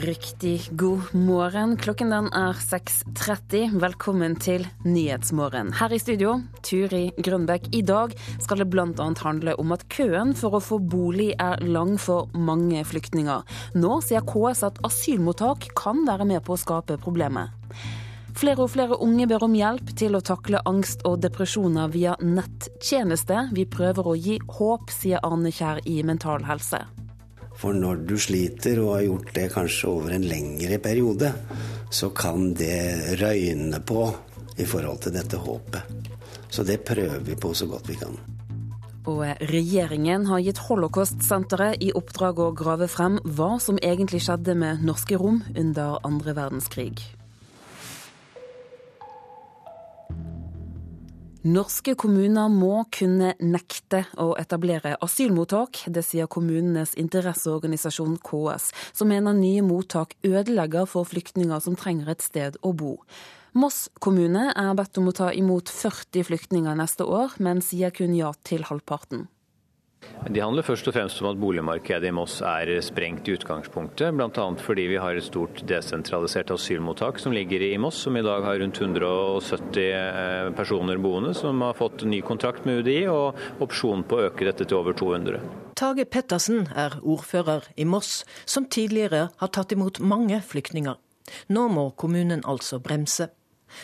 Riktig god morgen. Klokken den er 6.30. Velkommen til Nyhetsmorgen. Her i studio, Turi Grønbekk. I dag skal det bl.a. handle om at køen for å få bolig er lang for mange flyktninger. Nå sier KS at asylmottak kan være med på å skape problemet. Flere og flere unge ber om hjelp til å takle angst og depresjoner via nettjeneste. Vi prøver å gi håp, sier Arne Kjær i Mental Helse. For når du sliter og har gjort det kanskje over en lengre periode, så kan det røyne på i forhold til dette håpet. Så det prøver vi på så godt vi kan. Og regjeringen har gitt Holocaust-senteret i oppdrag å grave frem hva som egentlig skjedde med norske rom under andre verdenskrig. Norske kommuner må kunne nekte å etablere asylmottak. Det sier kommunenes interesseorganisasjon KS, som mener nye mottak ødelegger for flyktninger som trenger et sted å bo. Moss kommune er bedt om å ta imot 40 flyktninger neste år, men sier kun ja til halvparten. De handler først og fremst om at boligmarkedet i Moss er sprengt i utgangspunktet. Bl.a. fordi vi har et stort desentralisert asylmottak som ligger i Moss, som i dag har rundt 170 personer boende, som har fått ny kontrakt med UDI og opsjon på å øke dette til over 200. Tage Pettersen er ordfører i Moss, som tidligere har tatt imot mange flyktninger. Nå må kommunen altså bremse.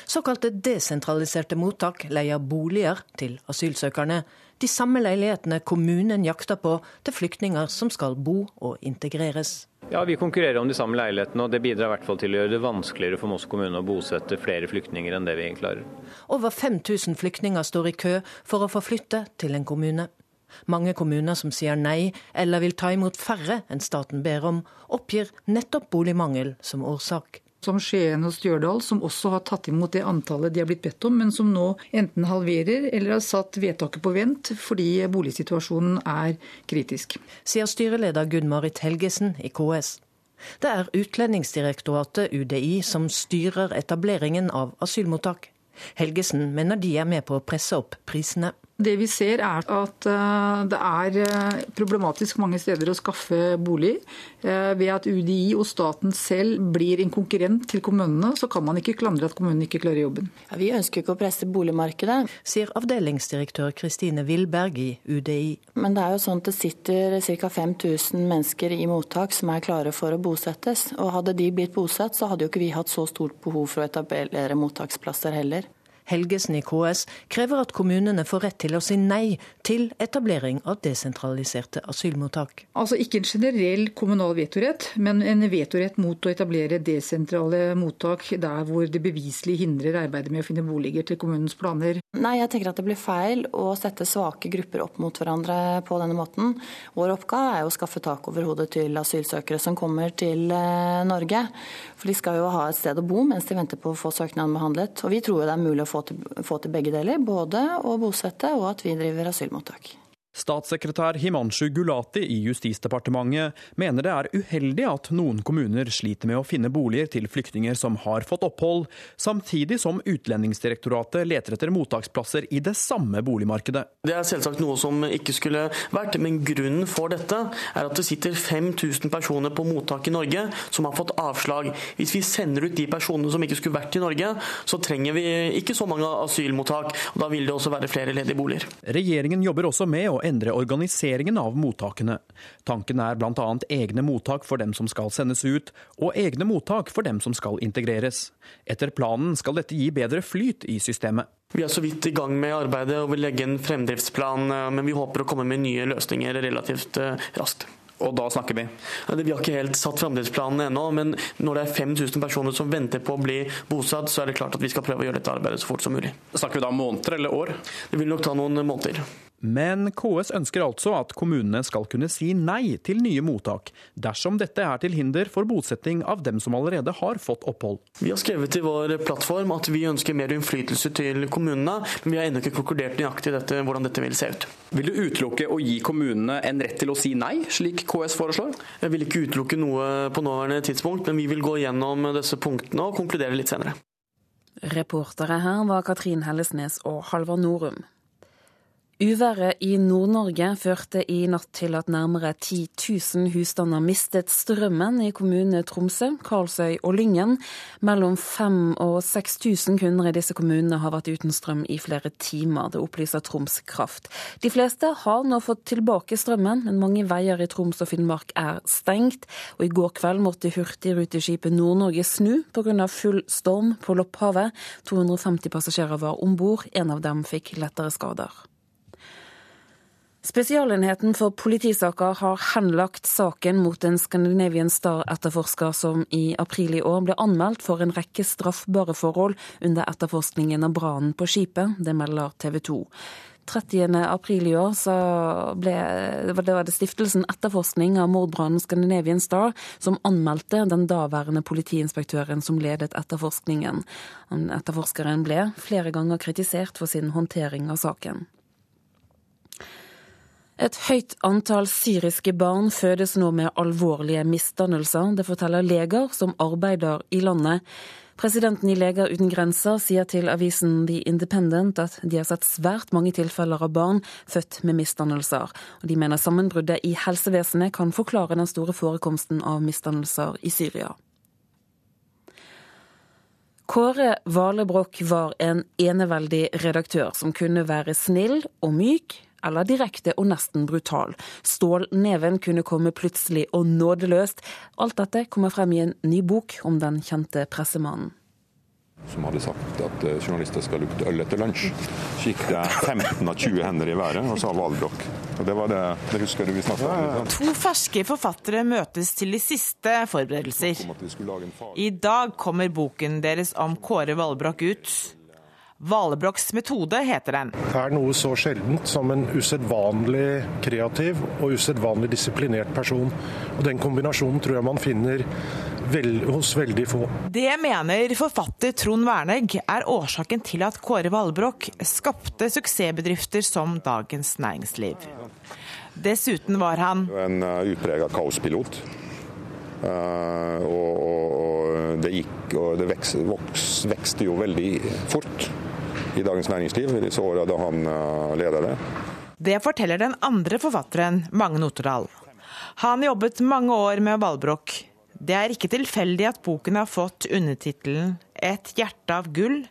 Såkalte desentraliserte mottak leier boliger til asylsøkerne de samme leilighetene kommunen jakter på til flyktninger som skal bo og integreres. Ja, Vi konkurrerer om de samme leilighetene, og det bidrar i hvert fall til å gjøre det vanskeligere for Moss kommune å bosette flere flyktninger enn det vi klarer. Over 5000 flyktninger står i kø for å få flytte til en kommune. Mange kommuner som sier nei, eller vil ta imot færre enn staten ber om, oppgir nettopp boligmangel som årsak som Skien og Stjørdal, som også har tatt imot det antallet de har blitt bedt om, men som nå enten halverer eller har satt vedtaket på vent fordi boligsituasjonen er kritisk. Sier styreleder Gunn-Marit Helgesen i KS. Det er Utlendingsdirektoratet, UDI, som styrer etableringen av asylmottak. Helgesen mener de er med på å presse opp prisene. Det vi ser er at eh, det er eh, problematisk mange steder å skaffe bolig. Eh, ved at UDI og staten selv blir en konkurrent til kommunene, så kan man ikke klandre at kommunene ikke klarer jobben. Ja, vi ønsker ikke å presse boligmarkedet. Sier avdelingsdirektør Kristine Wilberg i UDI. Men det er jo sånn at det sitter ca. 5000 mennesker i mottak som er klare for å bosettes. Og hadde de blitt bosatt, så hadde jo ikke vi hatt så stort behov for å etablere mottaksplasser heller. Helgesen i KS krever at kommunene får rett til å si nei til etablering av desentraliserte asylmottak. Altså ikke en generell kommunal vetorett, men en vetorett mot å etablere desentrale mottak der hvor det beviselig hindrer arbeidet med å finne boliger til kommunens planer. Nei, jeg tenker at det blir feil å sette svake grupper opp mot hverandre på denne måten. Vår oppgave er å skaffe tak over hodet til asylsøkere som kommer til Norge. For de skal jo ha et sted å bo mens de venter på å få søknaden behandlet. Og vi tror det er mulig å få til, få til begge deler. Både å bosette og at vi driver asylmottak. Statssekretær Himanshu Gulati i Justisdepartementet mener det er uheldig at noen kommuner sliter med å finne boliger til flyktninger som har fått opphold, samtidig som Utlendingsdirektoratet leter etter mottaksplasser i det samme boligmarkedet. Det er selvsagt noe som ikke skulle vært, men grunnen for dette er at det sitter 5000 personer på mottak i Norge som har fått avslag. Hvis vi sender ut de personene som ikke skulle vært i Norge, så trenger vi ikke så mange asylmottak. og Da vil det også være flere ledige boliger. Regjeringen jobber også med å endre organiseringen av mottakene. Tanken er bl.a. egne mottak for dem som skal sendes ut, og egne mottak for dem som skal integreres. Etter planen skal dette gi bedre flyt i systemet. Vi er så vidt i gang med arbeidet og vil legge en fremdriftsplan, men vi håper å komme med nye løsninger relativt raskt. Og da snakker vi? Vi har ikke helt satt framdriftsplanen ennå, men når det er 5000 personer som venter på å bli bosatt, så er det klart at vi skal prøve å gjøre dette arbeidet så fort som mulig. Snakker vi da måneder eller år? Det vil nok ta noen måneder. Men KS ønsker altså at kommunene skal kunne si nei til nye mottak, dersom dette er til hinder for bosetting av dem som allerede har fått opphold. Vi har skrevet i vår plattform at vi ønsker mer innflytelse til kommunene, men vi har ennå ikke konkludert nøyaktig dette, hvordan dette vil se ut. Vil du utelukke å gi kommunene en rett til å si nei, slik KS foreslår? Jeg vil ikke utelukke noe på nåværende tidspunkt, men vi vil gå gjennom disse punktene og konkludere litt senere. Reportere her var Katrin Hellesnes og Halvard Norum. Uværet i Nord-Norge førte i natt til at nærmere 10 000 husstander mistet strømmen i kommunene Tromsø, Karlsøy og Lyngen. Mellom 5000 og 6000 kunder i disse kommunene har vært uten strøm i flere timer. Det opplyser Troms Kraft. De fleste har nå fått tilbake strømmen, men mange veier i Troms og Finnmark er stengt. Og i går kveld måtte hurtigruteskipet Nord-Norge snu pga. full storm på Lopphavet. 250 passasjerer var om bord, en av dem fikk lettere skader. Spesialenheten for politisaker har henlagt saken mot en Scandinavian Star-etterforsker som i april i år ble anmeldt for en rekke straffbare forhold under etterforskningen av brannen på skipet. Det melder TV 2. 30. april i år ble, det var det stiftelsen Etterforskning av mordbrannen Scandinavian Star som anmeldte den daværende politiinspektøren som ledet etterforskningen. Etterforskeren ble flere ganger kritisert for sin håndtering av saken. Et høyt antall syriske barn fødes nå med alvorlige misdannelser. Det forteller leger som arbeider i landet. Presidenten i Leger uten grenser sier til avisen The Independent at de har sett svært mange tilfeller av barn født med misdannelser. De mener sammenbruddet i helsevesenet kan forklare den store forekomsten av misdannelser i Syria. Kåre Valebrokk var en eneveldig redaktør som kunne være snill og myk, eller direkte og nesten brutal. Stålneven kunne komme plutselig og nådeløst. Alt dette kommer frem i en ny bok om den kjente pressemannen som hadde sagt at eh, journalister skal lukte øl etter lunsj. Så gikk det 15 av 20 hender i været, og sa Valbrokk. Og det var det, det husker du vi snakka om? To ferske forfattere møtes til de siste forberedelser. I dag kommer boken deres om Kåre Valbrokk ut. Valebrokks metode heter den. Det er noe så sjeldent som en usedvanlig kreativ og usedvanlig disiplinert person. Og Den kombinasjonen tror jeg man finner vel, hos veldig få. Det mener forfatter Trond Wernegg er årsaken til at Kåre Valbrokk skapte suksessbedrifter som Dagens Næringsliv. Dessuten var han En uh, utprega kaospilot. Uh, og, og, og, det gikk og det vokste, vokste jo veldig fort i Dagens Næringsliv i disse åra da han eh, leda det. Det forteller den andre forfatteren, Magne Notodal. Han jobbet mange år med Valbrokk. Det er ikke tilfeldig at boken har fått undertittelen 'Et hjerte av gull'.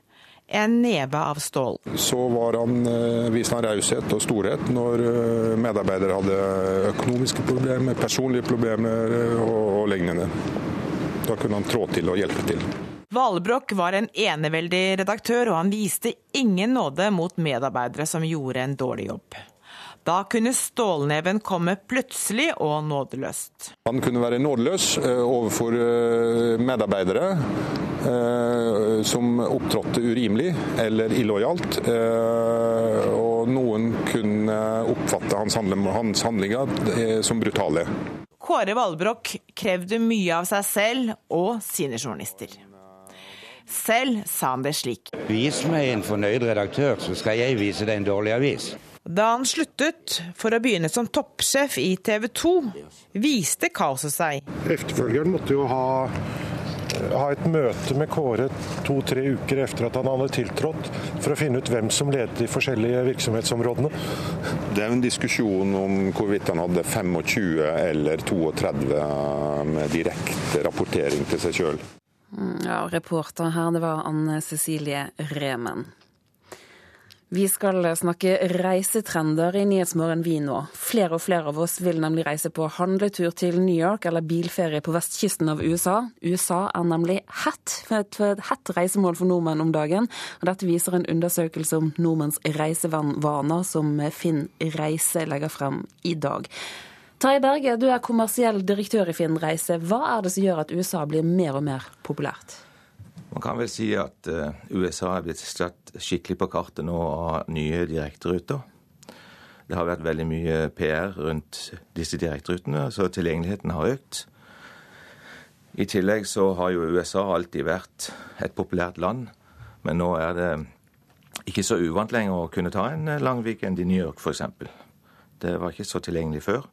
En neve av stål. Så var han, eh, viste han raushet og storhet når eh, medarbeidere hadde økonomiske problemer, personlige problemer og, og lignende. Da kunne han trå til og hjelpe til. Valbrokk var en eneveldig redaktør, og han viste ingen nåde mot medarbeidere som gjorde en dårlig jobb. Da kunne stålneven komme plutselig og nådeløst. Han kunne være nådeløs eh, overfor eh, medarbeidere eh, som opptrådte urimelig eller illojalt. Og noen kunne oppfatte hans handlinger som brutale. Kåre Valbrokk krevde mye av seg selv og sine journalister. Selv sa han det slik. Vis meg en fornøyd redaktør, så skal jeg vise deg en dårlig avis. Da han sluttet for å begynne som toppsjef i TV 2, viste kaoset seg. Efterfølgeren måtte jo ha, ha et møte med Kåre to-tre uker etter at han hadde tiltrådt, for å finne ut hvem som ledet de forskjellige virksomhetsområdene. Det er en diskusjon om hvorvidt han hadde 25 eller 32 med direkte rapportering til seg sjøl. Mm, ja, reporter her, det var Anne Cecilie Remen. Vi skal snakke reisetrender i Nyhetsmorgen vi nå. Flere og flere av oss vil nemlig reise på handletur til New York eller bilferie på vestkysten av USA. USA er nemlig hett, et hett reisemål for nordmenn om dagen. og Dette viser en undersøkelse om nordmenns reisevaner som Finn Reise legger frem i dag. Terje Berge, du er kommersiell direktør i Finn Reise. Hva er det som gjør at USA blir mer og mer populært? Man kan vel si at eh, USA er blitt satt skikkelig på kartet nå av nye direkteruter. Det har vært veldig mye PR rundt disse direkterutene, så tilgjengeligheten har økt. I tillegg så har jo USA alltid vært et populært land, men nå er det ikke så uvant lenger å kunne ta en lang weekend i New York f.eks. Det var ikke så tilgjengelig før.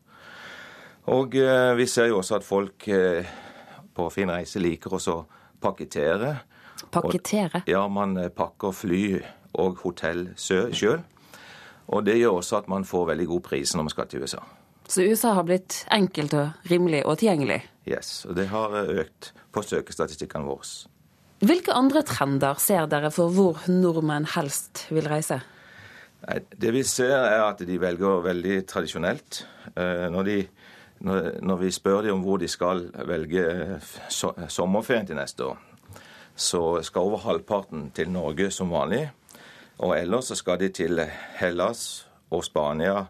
Og eh, vi ser jo også at folk eh, på fin reise liker også å pakkettere. Pakkettere? ja, man eh, pakker fly og hotell sjøl. Og det gjør også at man får veldig god pris når man skal til USA. Så USA har blitt enkelt og rimelig og tilgjengelig? Yes, og det har økt på søkestatistikkene våre. Hvilke andre trender ser dere for hvor nordmenn helst vil reise? Det vi ser, er at de velger veldig tradisjonelt. Når, de, når vi spør dem om hvor de skal velge sommerferien til neste år, så skal over halvparten til Norge som vanlig. Og ellers så skal de til Hellas og Spania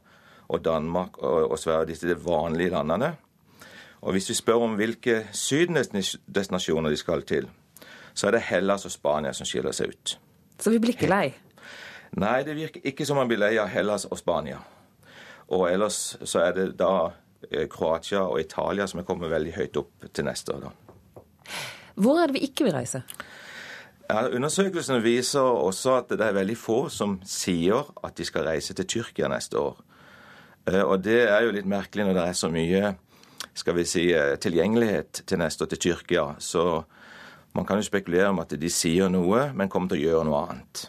og Danmark og Sverige, disse vanlige landene. Og hvis vi spør om hvilke sydendestinasjoner de skal til, så er det Hellas og Spania som skiller seg ut. Så vi blir ikke lei? Nei, det virker ikke som man blir lei av Hellas og Spania. Og ellers så er det da Kroatia og Italia som er kommet veldig høyt opp til neste år. da. Hvor er det vi ikke vil reise? Ja, Undersøkelsen viser også at det er veldig få som sier at de skal reise til Tyrkia neste år. Og det er jo litt merkelig når det er så mye skal vi si, tilgjengelighet til neste år til Tyrkia. Så man kan jo spekulere om at de sier noe, men kommer til å gjøre noe annet.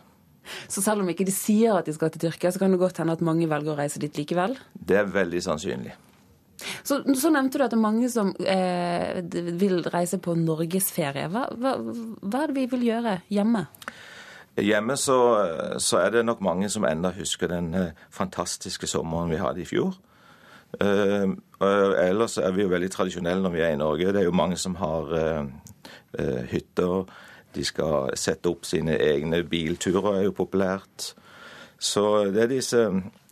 Så selv om ikke de sier at de skal til Tyrkia, så kan det godt hende at mange velger å reise dit likevel? Det er veldig sannsynlig. Så, så nevnte du at det er mange som eh, vil reise på norgesferie. Hva, hva, hva er det vi vil gjøre hjemme? Hjemme så, så, er det nok mange som ennå husker den fantastiske sommeren vi hadde i fjor. Uh, ellers er vi jo veldig tradisjonelle når vi er i Norge. Det er jo mange som har uh, uh, hytter. De skal sette opp sine egne bilturer, er jo populært. Så det er disse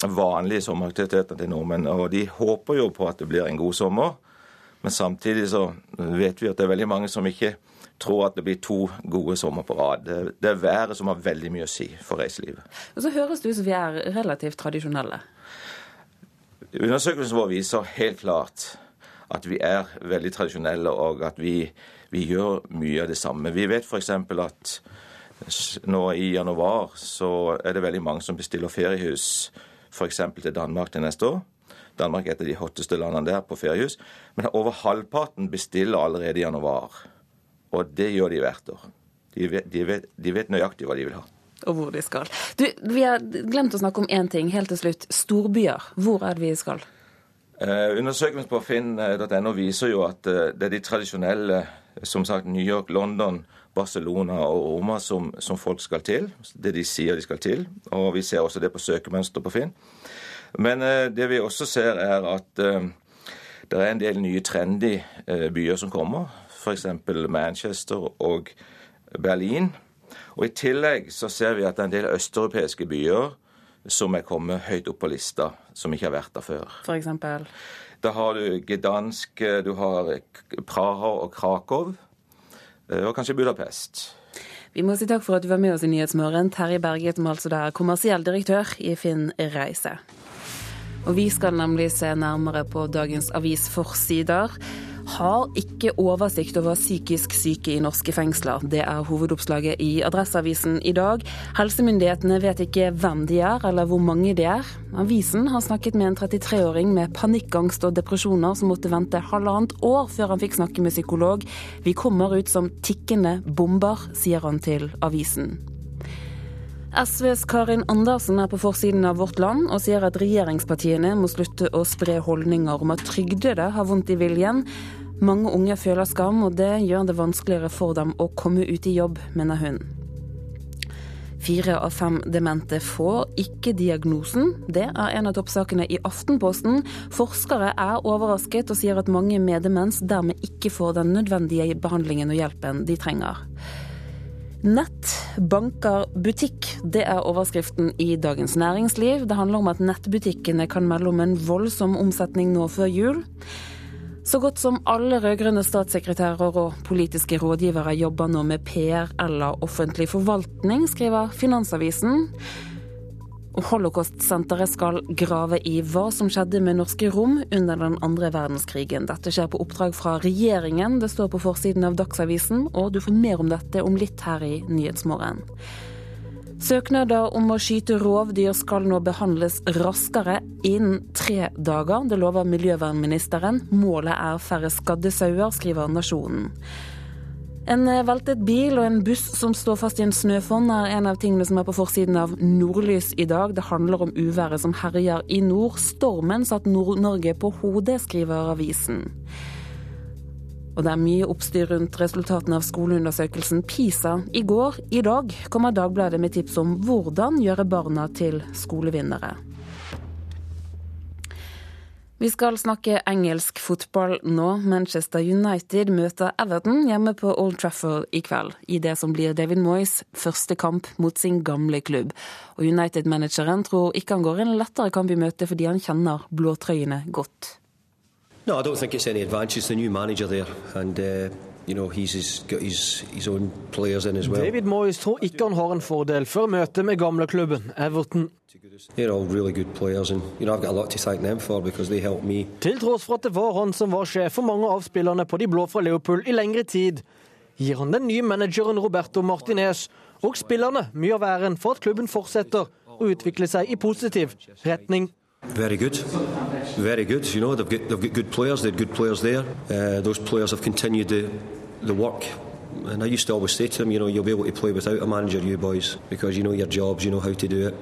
vanlige sommeraktivitetene til nordmenn. Og de håper jo på at det blir en god sommer. Men samtidig så vet vi at det er veldig mange som ikke tror at det blir to gode sommer på rad. Det, det er været som har veldig mye å si for reiselivet. Og så høres det ut som vi er relativt tradisjonelle. Undersøkelsen vår viser helt klart at vi er veldig tradisjonelle, og at vi, vi gjør mye av det samme. Vi vet f.eks. at nå i januar så er det veldig mange som bestiller feriehus f.eks. til Danmark til neste år. Danmark er et av de hotteste landene der på feriehus. Men over halvparten bestiller allerede i januar. Og det gjør de hvert år. De vet, de vet, de vet nøyaktig hva de vil ha og hvor de skal. Du, Vi har glemt å snakke om én ting helt til slutt. Storbyer. Hvor er det vi skal? Eh, undersøkelsen på finn.no viser jo at eh, det er de tradisjonelle, som sagt New York, London, Barcelona og Roma som, som, folk skal til. Det de sier de skal til. Og vi ser også det på søkemønster på Finn. Men eh, det vi også ser, er at eh, det er en del nye trendy eh, byer som kommer. F.eks. Manchester og Berlin. Og I tillegg så ser vi at det er en del østeuropeiske byer som er kommet høyt opp på lista, som ikke har vært der før. For eksempel? Da har du Gdansk, du har Praha og Krakow, og kanskje Budapest. Vi må si takk for at du var med oss i Nyhetsmorgen, Terje Berget, som altså er kommersiell direktør i Finn Reise. Og vi skal nemlig se nærmere på dagens avisforsider har ikke oversikt over psykisk syke i norske fengsler. Det er hovedoppslaget i Adresseavisen i dag. Helsemyndighetene vet ikke hvem de er, eller hvor mange de er. Avisen har snakket med en 33-åring med panikkangst og depresjoner som måtte vente halvannet år før han fikk snakke med psykolog. Vi kommer ut som tikkende bomber, sier han til avisen. SVs Karin Andersen er på forsiden av Vårt Land og sier at regjeringspartiene må slutte å spre holdninger om at trygdede har vondt i viljen. Mange unge føler skam, og det gjør det vanskeligere for dem å komme ut i jobb, mener hun. Fire av fem demente får ikke diagnosen. Det er en av toppsakene i Aftenposten. Forskere er overrasket og sier at mange med demens dermed ikke får den nødvendige behandlingen og hjelpen de trenger. Nett, banker, butikk. Det er overskriften i Dagens Næringsliv. Det handler om at nettbutikkene kan melde om en voldsom omsetning nå før jul. Så godt som alle rød-grønne statssekretærer og politiske rådgivere jobber nå med PR eller offentlig forvaltning, skriver Finansavisen. Holocaust-senteret skal grave i hva som skjedde med norske rom under den andre verdenskrigen. Dette skjer på oppdrag fra regjeringen, det står på forsiden av Dagsavisen, og du får mer om dette om litt her i Nyhetsmorgen. Søknader om å skyte rovdyr skal nå behandles raskere, innen tre dager. Det lover miljøvernministeren. Målet er færre skadde sauer, skriver Nasjonen. En veltet bil og en buss som står fast i en snøfonn er en av tingene som er på forsiden av Nordlys i dag. Det handler om uværet som herjer i nord. Stormen satt Nord-Norge på hodet, skriver avisen. Og det er mye oppstyr rundt resultatene av skoleundersøkelsen PISA. I går, i dag, kommer Dagbladet med tips om hvordan gjøre barna til skolevinnere. Vi skal snakke engelsk fotball nå. Manchester United møter Everton hjemme på Old Trafford i kveld, i det som blir David Moyes første kamp mot sin gamle klubb. Og United-manageren tror ikke han går en lettere kamp i møte fordi han kjenner blåtrøyene godt. No, I don't think it's any advantage. It's the new manager there, and uh, you know he's got his, his own players in as well. David Moyes tror ikke han har en fordel før møtet med gamleklubben Everton. They're all really good players, and you know I've got a lot to thank them for because they helped me. Til tross for at det var han som var sjef for mange av spillerne på de blå fra Liverpool i lengre tid, gir han den nye manageren Roberto Martinez og spillerne mye av æren for at klubben fortsetter å utvikle seg i positiv retning. Very good, very good. You know they've got they've got good players. They had good players there. Uh, those players have continued the the work. And I used to always say to them, you know, you'll be able to play without a manager, you boys, because you know your jobs, you know how to do it.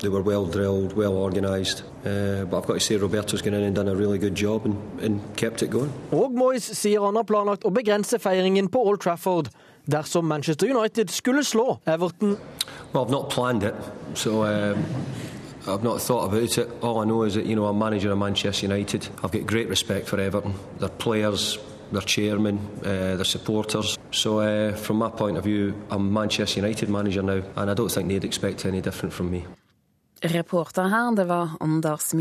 They were well drilled, well organised. Uh, but I've got to say Roberto's gone in and done a really good job and, and kept it going. Og Moyes sier han har planlagt å begrense feiringen på Old Trafford dersom Manchester United skulle slå Everton. Well, I've not planned it, so um, I've not thought about it. All I know is that you know I'm manager of Manchester United. I've got great respect for Everton, their players, their chairman, uh, their supporters. So uh, from my point of view, I'm Manchester United manager now, and I don't think they'd expect any different from me. Reporter her, det var Anders.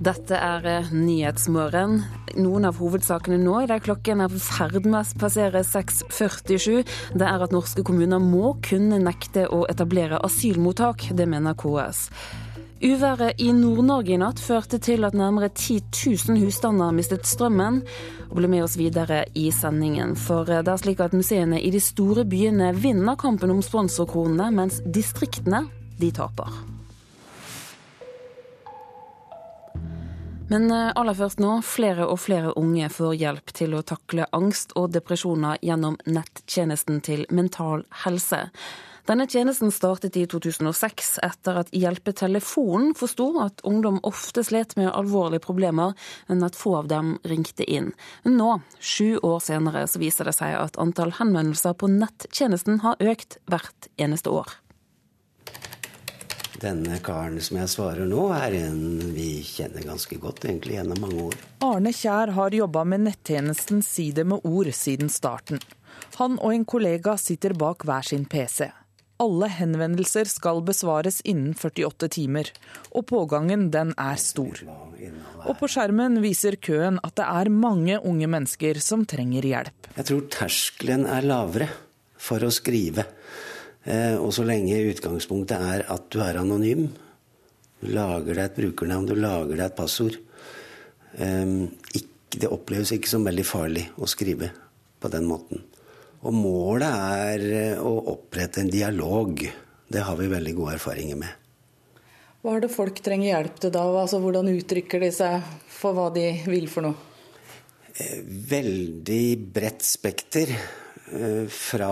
Dette er eh, Nyhetsmorgen. Noen av hovedsakene nå i det klokken er i ferd med å passere 6.47, det er at norske kommuner må kunne nekte å etablere asylmottak. Det mener KS. Uværet i Nord-Norge i natt førte til at nærmere 10 000 husstander mistet strømmen. Og ble med oss videre i sendingen. For det er slik at museene i de store byene vinner kampen om sponsorkronene, mens distriktene de taper. Men aller først nå, flere og flere unge får hjelp til å takle angst og depresjoner gjennom nettjenesten til Mental Helse. Denne tjenesten startet i 2006 etter at Hjelpetelefonen forsto at ungdom ofte slet med alvorlige problemer, men at få av dem ringte inn. Nå, sju år senere, så viser det seg at antall henvendelser på nettjenesten har økt hvert eneste år. Denne karen som jeg svarer nå, er en vi kjenner ganske godt, egentlig gjennom mange år. Arne Kjær har jobba med nettjenesten Si det med ord siden starten. Han og en kollega sitter bak hver sin PC. Alle henvendelser skal besvares innen 48 timer, og pågangen den er stor. Og på skjermen viser køen at det er mange unge mennesker som trenger hjelp. Jeg tror terskelen er lavere for å skrive. Eh, og så lenge utgangspunktet er at du er anonym, du lager deg et brukernavn, du lager deg et passord eh, Det oppleves ikke som veldig farlig å skrive på den måten. Og målet er eh, å opprette en dialog. Det har vi veldig gode erfaringer med. Hva er det folk trenger hjelp til da? Altså, hvordan uttrykker de seg for hva de vil for noe? Veldig bredt spekter. Fra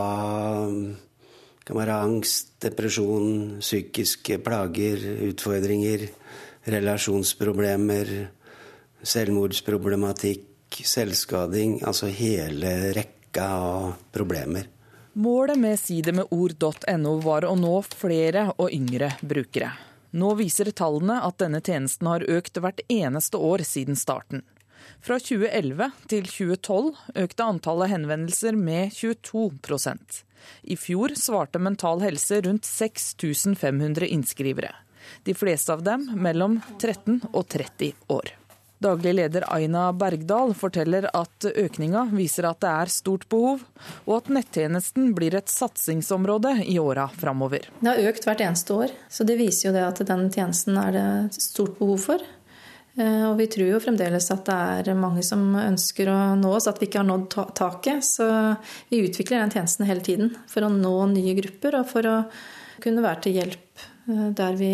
det kan være angst, depresjon, psykiske plager, utfordringer, relasjonsproblemer, selvmordsproblematikk, selvskading. Altså hele rekka av problemer. Målet med sidemedord.no var å nå flere og yngre brukere. Nå viser tallene at denne tjenesten har økt hvert eneste år siden starten. Fra 2011 til 2012 økte antallet henvendelser med 22 I fjor svarte Mental Helse rundt 6500 innskrivere. De fleste av dem mellom 13 og 30 år. Daglig leder Aina Bergdal forteller at økninga viser at det er stort behov, og at nettjenesten blir et satsingsområde i åra framover. Det har økt hvert eneste år, så det viser jo det at den tjenesten er det stort behov for. Eh, og vi tror jo fremdeles at det er mange som ønsker å nå oss, at vi ikke har nådd taket. Så vi utvikler den tjenesten hele tiden for å nå nye grupper og for å kunne være til hjelp eh, der vi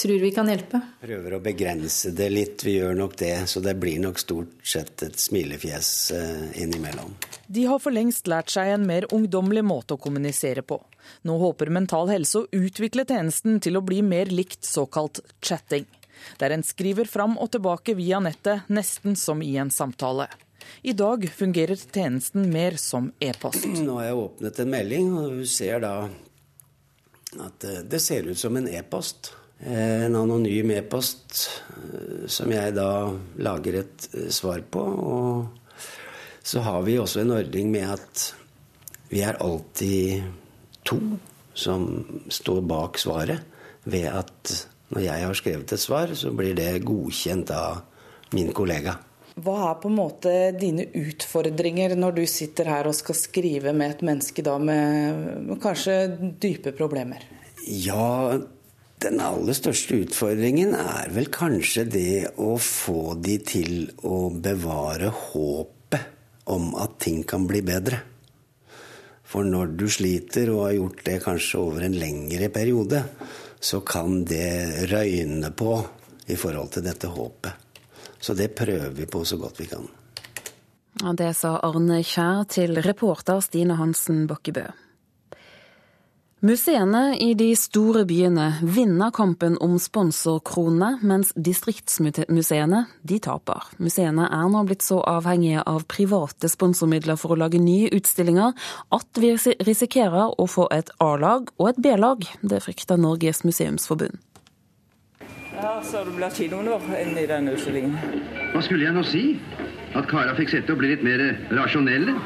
tror vi kan hjelpe. Prøver å begrense det litt, vi gjør nok det. Så det blir nok stort sett et smilefjes eh, innimellom. De har for lengst lært seg en mer ungdommelig måte å kommunisere på. Nå håper Mental Helse å utvikle tjenesten til å bli mer likt såkalt chatting. Der en skriver fram og tilbake via nettet, nesten som i en samtale. I dag fungerer tjenesten mer som e-post. Nå har jeg åpnet en melding, og du ser da at eh, det ser ut som en e-post. Eh, en anonym e-post eh, som jeg da lager et svar på. Og så har vi også en ordning med at vi er alltid to som står bak svaret. Ved at når jeg har skrevet et svar, så blir det godkjent av min kollega. Hva er på en måte dine utfordringer når du sitter her og skal skrive med et menneske da med kanskje dype problemer? Ja, den aller største utfordringen er vel kanskje det å få de til å bevare håpet om at ting kan bli bedre. For når du sliter og har gjort det kanskje over en lengre periode, så kan det røyne på i forhold til dette håpet. Så det prøver vi på så godt vi kan. Det sa Arne Kjær til reporter Stine Hansen Bakkebø. Museene i de store byene vinner kampen om sponsorkronene, mens distriktsmuseene de taper. Museene er nå blitt så avhengige av private sponsormidler for å lage nye utstillinger at vi risikerer å få et A-lag og et B-lag. Det frykter Norges museumsforbund. Ja, så det blir kinoen vår inn i denne utstillingen. Hva skulle jeg nå si? At kara fikk sette og bli litt mer rasjonelle?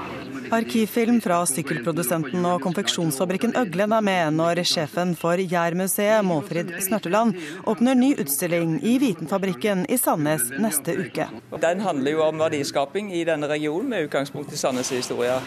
Arkivfilm fra sykkelprodusenten og konfeksjonsfabrikken Øglen er med når sjefen for Jærmuseet, Målfrid Snørteland, åpner ny utstilling i Vitenfabrikken i Sandnes neste uke. Den handler jo om verdiskaping i denne regionen, med utgangspunkt i Sandnes' historie.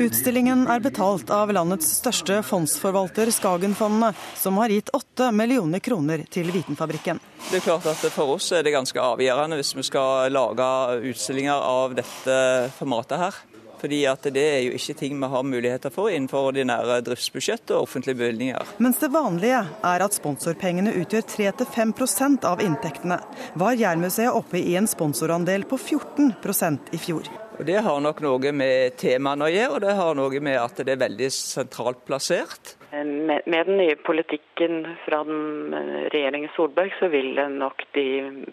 Utstillingen er betalt av landets største fondsforvalter, Skagenfondene, som har gitt åtte millioner kroner til Vitenfabrikken. Det er klart at For oss er det ganske avgjørende hvis vi skal lage utstillinger av dette formatet her fordi at det er jo ikke ting vi har muligheter for innenfor ordinære driftsbudsjett og offentlige bevilgninger. Mens det vanlige er at sponsorpengene utgjør 3-5 av inntektene, var Jærmuseet oppe i en sponsorandel på 14% i fjor. Og Det har nok noe med temaene å gjøre, og det har noe med at det er veldig sentralt plassert. Med, med den nye politikken fra eh, regjeringen Solberg, så vil nok de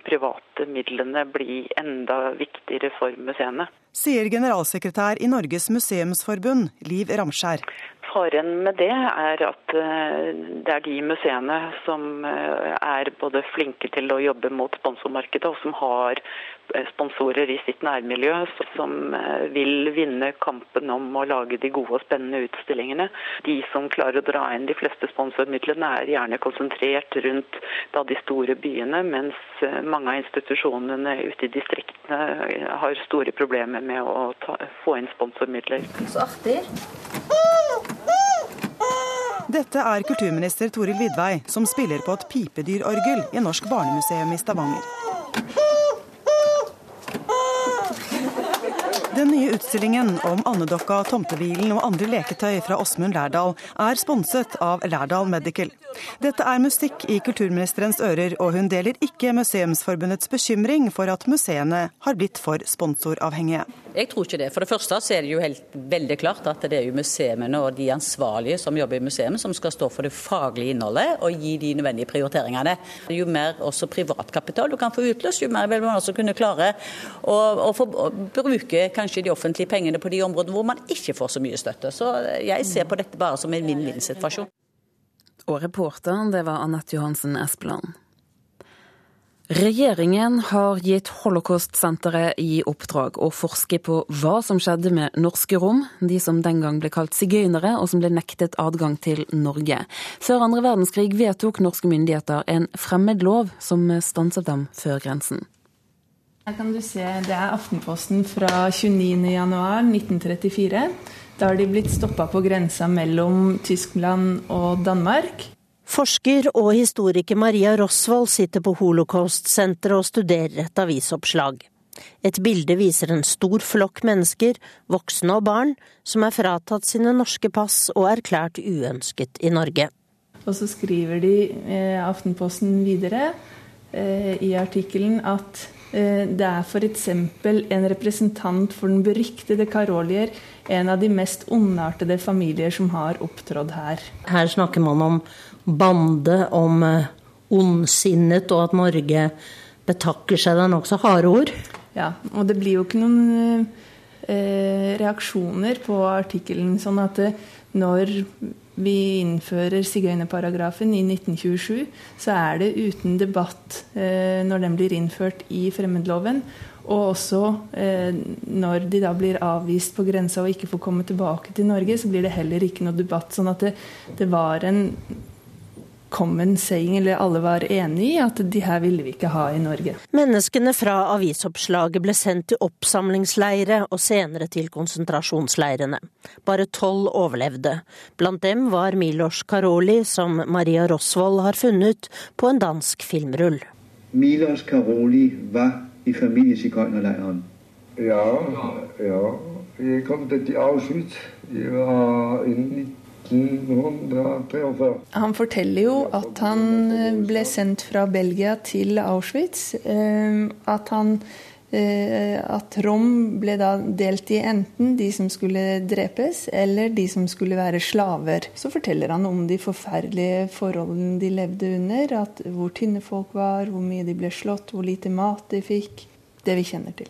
private midlene bli enda viktigere for museene. Sier generalsekretær i Norges museumsforbund, Liv Ramskjær. Faren med det er at eh, det er de museene som eh, er både flinke til å jobbe mot sponsormarkedet, og som har eh, sponsorer i sitt nærmiljø, som vil vinne kampen om å lage de gode og spennende utstillingene. De som klarer å dra inn de fleste sponsormidlene, er gjerne konsentrert rundt da, de store byene, mens mange av institusjonene ute i distriktene har store problemer med å ta, få inn sponsormidler. Så artig. Dette er kulturminister Toril Vidvei, som spiller på et pipedyrorgel i Norsk barnemuseum i Stavanger. Den nye utstillingen om andedokka, tomtebilen og andre leketøy fra Åsmund Lærdal er sponset av Lærdal Medical. Dette er musikk i kulturministerens ører, og hun deler ikke Museumsforbundets bekymring for at museene har blitt for sponsoravhengige. Jeg tror ikke det. For det første så er det jo helt veldig klart at det er jo museene og de ansvarlige som jobber i museet som skal stå for det faglige innholdet og gi de nødvendige prioriteringene. Jo mer også privatkapital du kan få utløst, jo mer vil man også kunne klare å, å, få, å bruke kanskje de offentlige pengene på de områdene hvor man ikke får så mye støtte. Så jeg ser på dette bare som en vinn-vinn-situasjon. Og reporteren, det var Anette Johansen Espeland. Regjeringen har gitt Holocaust-senteret i oppdrag å forske på hva som skjedde med norske rom, de som den gang ble kalt sigøynere og som ble nektet adgang til Norge. Før andre verdenskrig vedtok norske myndigheter en fremmed lov som stanset dem før grensen. Her kan du se, Det er Aftenposten fra 29.1.1934. Da har de blitt stoppa på grensa mellom Tyskland og Danmark. Forsker og historiker Maria Rosvold sitter på Holocaust-senteret og studerer et avisoppslag. Et bilde viser en stor flokk mennesker, voksne og barn, som er fratatt sine norske pass og erklært uønsket i Norge. Og så skriver de eh, Aftenposten videre eh, i artikkelen at det er f.eks. en representant for den beryktede Karolier, en av de mest ondartede familier som har opptrådt her. Her snakker man om bande, om eh, ondsinnet, og at Norge betakker seg. Det er nokså harde ord. Ja, og det blir jo ikke noen eh, reaksjoner på artikkelen. Sånn at når vi innfører sigøynerparagrafen i 1927, så er det uten debatt eh, når den blir innført i fremmedloven. Og også eh, når de da blir avvist på grensa og ikke får komme tilbake til Norge, så blir det heller ikke noe debatt. Sånn at det, det var en common saying, eller alle var enig i, at de her ville vi ikke ha i Norge. Menneskene fra avisoppslaget ble sendt til oppsamlingsleire og senere til konsentrasjonsleirene. Bare tolv overlevde. Blant dem var Milos Karoli, som Maria Rosvold har funnet på en dansk filmrull. Milos Karoli var i familiesigøynerleiren. Ja, ja. Jeg kom til Auschwitz. Jeg var i 1943. Han forteller jo at han eh, ble sendt fra Belgia til Auschwitz. Eh, at han eh, at Rom ble da delt i enten de som skulle drepes, eller de som skulle være slaver. Så forteller han om de forferdelige forholdene de levde under. At hvor tynne folk var, hvor mye de ble slått, hvor lite mat de fikk. Det vi kjenner til.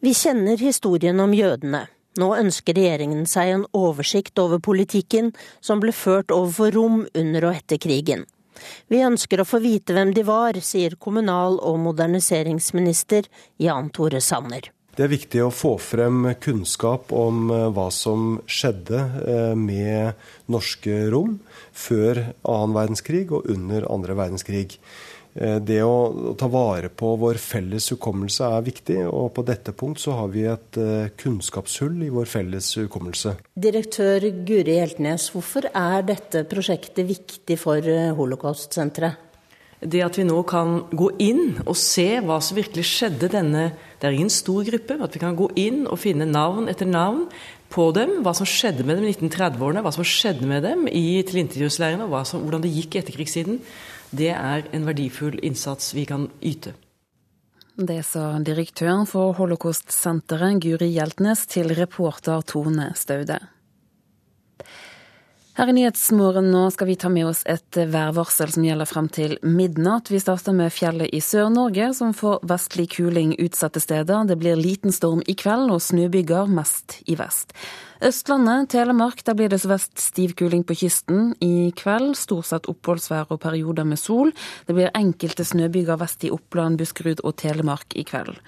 Vi kjenner historien om jødene. Nå ønsker regjeringen seg en oversikt over politikken som ble ført overfor Rom under og etter krigen. Vi ønsker å få vite hvem de var, sier kommunal- og moderniseringsminister Jan Tore Sanner. Det er viktig å få frem kunnskap om hva som skjedde med norske rom før annen verdenskrig og under andre verdenskrig. Det å ta vare på vår felles hukommelse er viktig, og på dette punkt så har vi et kunnskapshull i vår felles hukommelse. Direktør Guri Hjeltnes, hvorfor er dette prosjektet viktig for Holocaust-senteret? Det at vi nå kan gå inn og se hva som virkelig skjedde denne Det er ingen stor gruppe. At vi kan gå inn og finne navn etter navn på dem. Hva som skjedde med dem i 1930-årene, hva som skjedde med dem i tilintetgjøringsleirene, og som, hvordan det gikk i etterkrigstiden det er en verdifull innsats vi kan yte. Det sa direktøren for Holocaust-senteret Guri Hjeltnes til reporter Tone Staude. Her i Nyhetsmorgen nå skal vi ta med oss et værvarsel som gjelder frem til midnatt. Vi starter med fjellet i Sør-Norge, som får vestlig kuling utsatte steder. Det blir liten storm i kveld og snøbyger mest i vest. Østlandet, Telemark, der blir det sørvest stiv kuling på kysten. I kveld stort sett oppholdsvær og perioder med sol. Det blir enkelte snøbyger vest i Oppland, Buskerud og Telemark i kveld.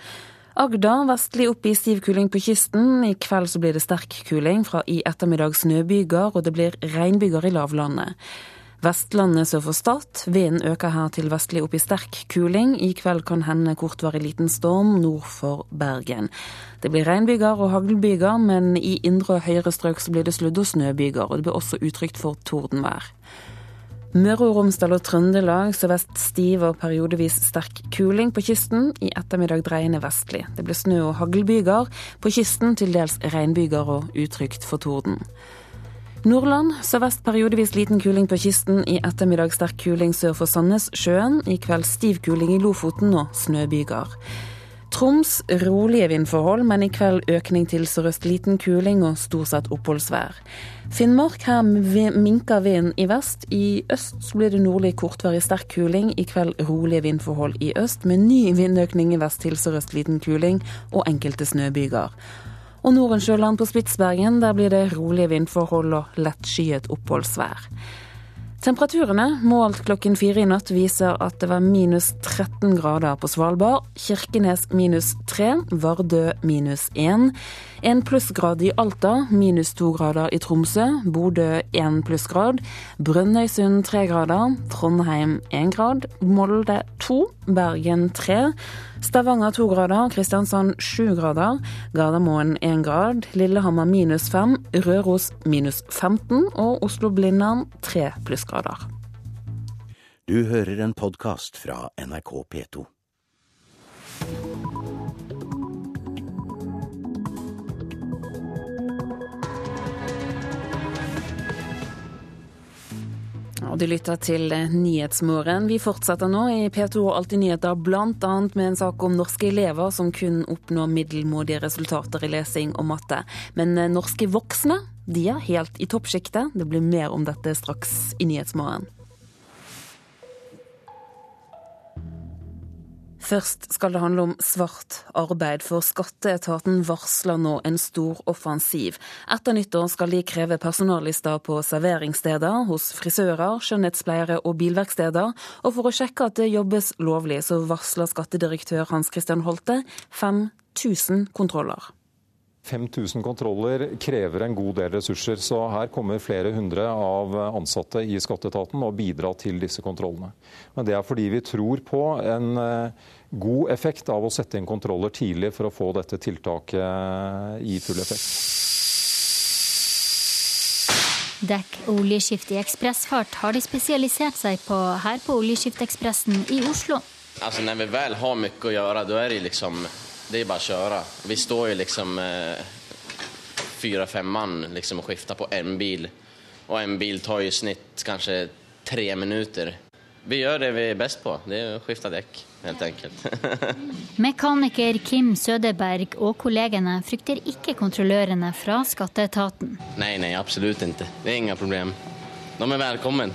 Agder vestlig opp i stiv kuling på kysten. I kveld så blir det sterk kuling, fra i ettermiddag snøbyger, og det blir regnbyger i lavlandet. Vestlandet sør for Stad. Vinden øker her til vestlig opp i sterk kuling. I kveld kan hende kortvarig liten storm nord for Bergen. Det blir regnbyger og haglbyger, men i indre og høyere strøk så blir det sludd- og snøbyger. Og det blir også utrygt for tordenvær. Møre og Romsdal og Trøndelag sørvest stiv og periodevis sterk kuling på kysten. I ettermiddag dreiende vestlig. Det blir snø og haglbyger. På kysten til dels regnbyger og utrygt for torden. Nordland sørvest periodevis liten kuling på kysten. I ettermiddag sterk kuling sør for Sandnessjøen. I kveld stiv kuling i Lofoten og snøbyger. Troms rolige vindforhold, men i kveld økning til sørøst liten kuling og stort sett oppholdsvær. Finnmark her minker vinden i vest. I øst blir det nordlig kortvarig sterk kuling. I kveld rolige vindforhold i øst, med ny vindøkning i vest til sørøst liten kuling og enkelte snøbyger. Og Nordensjøland på Spitsbergen, der blir det rolige vindforhold og lettskyet oppholdsvær. Temperaturene målt klokken fire i natt viser at det var minus 13 grader på Svalbard. Kirkenes minus 3, Vardø minus 1. En plussgrad i Alta, minus 2 grader i Tromsø. Bodø 1 plussgrad. Brønnøysund 3 grader. Trondheim 1 grad. Molde 2. Bergen tre. Stavanger to grader, Kristiansand sju grader. Gardermoen én grad. Lillehammer minus fem. Røros minus 15. Og Oslo-Blindern tre plussgrader. Du hører en podkast fra NRK P2. Og du lytter til Nyhetsmorgen. Vi fortsetter nå i P2 og Alltid nyheter, bl.a. med en sak om norske elever som kun oppnår middelmådige resultater i lesing og matte. Men norske voksne de er helt i toppsjiktet. Det blir mer om dette straks i Nyhetsmorgen. Først skal det handle om svart arbeid, for skatteetaten varsler nå en stor offensiv. Etter nyttår skal de kreve personallister på serveringssteder, hos frisører, skjønnhetspleiere og bilverksteder. Og for å sjekke at det jobbes lovlig, så varsler skattedirektør Hans Christian Holte 5000 kontroller. 5000 kontroller krever en god del ressurser, så her kommer flere hundre av ansatte i skatteetaten og bidrar til disse kontrollene. Men det er fordi vi tror på en eh, god effekt av å sette inn kontroller tidlig for å få dette tiltaket i full effekt. Dekk oljeskift i ekspressfart har de spesialisert seg på her på Oljeskiftekspressen i Oslo. Altså, når vi vel har mye å gjøre, da er det liksom det er bare å kjøre. Vi står jo liksom eh, fire-fem mann liksom, og skifter på én bil. Og en bil tar i snitt kanskje tre minutter. Vi gjør det vi er best på. Det er å skifte dekk, helt enkelt. Mekaniker Kim Sødeberg og kollegene frykter ikke kontrollørene fra skatteetaten. Nei, nei, absolutt ikke. Det er ingen problem. De er vi velkommen.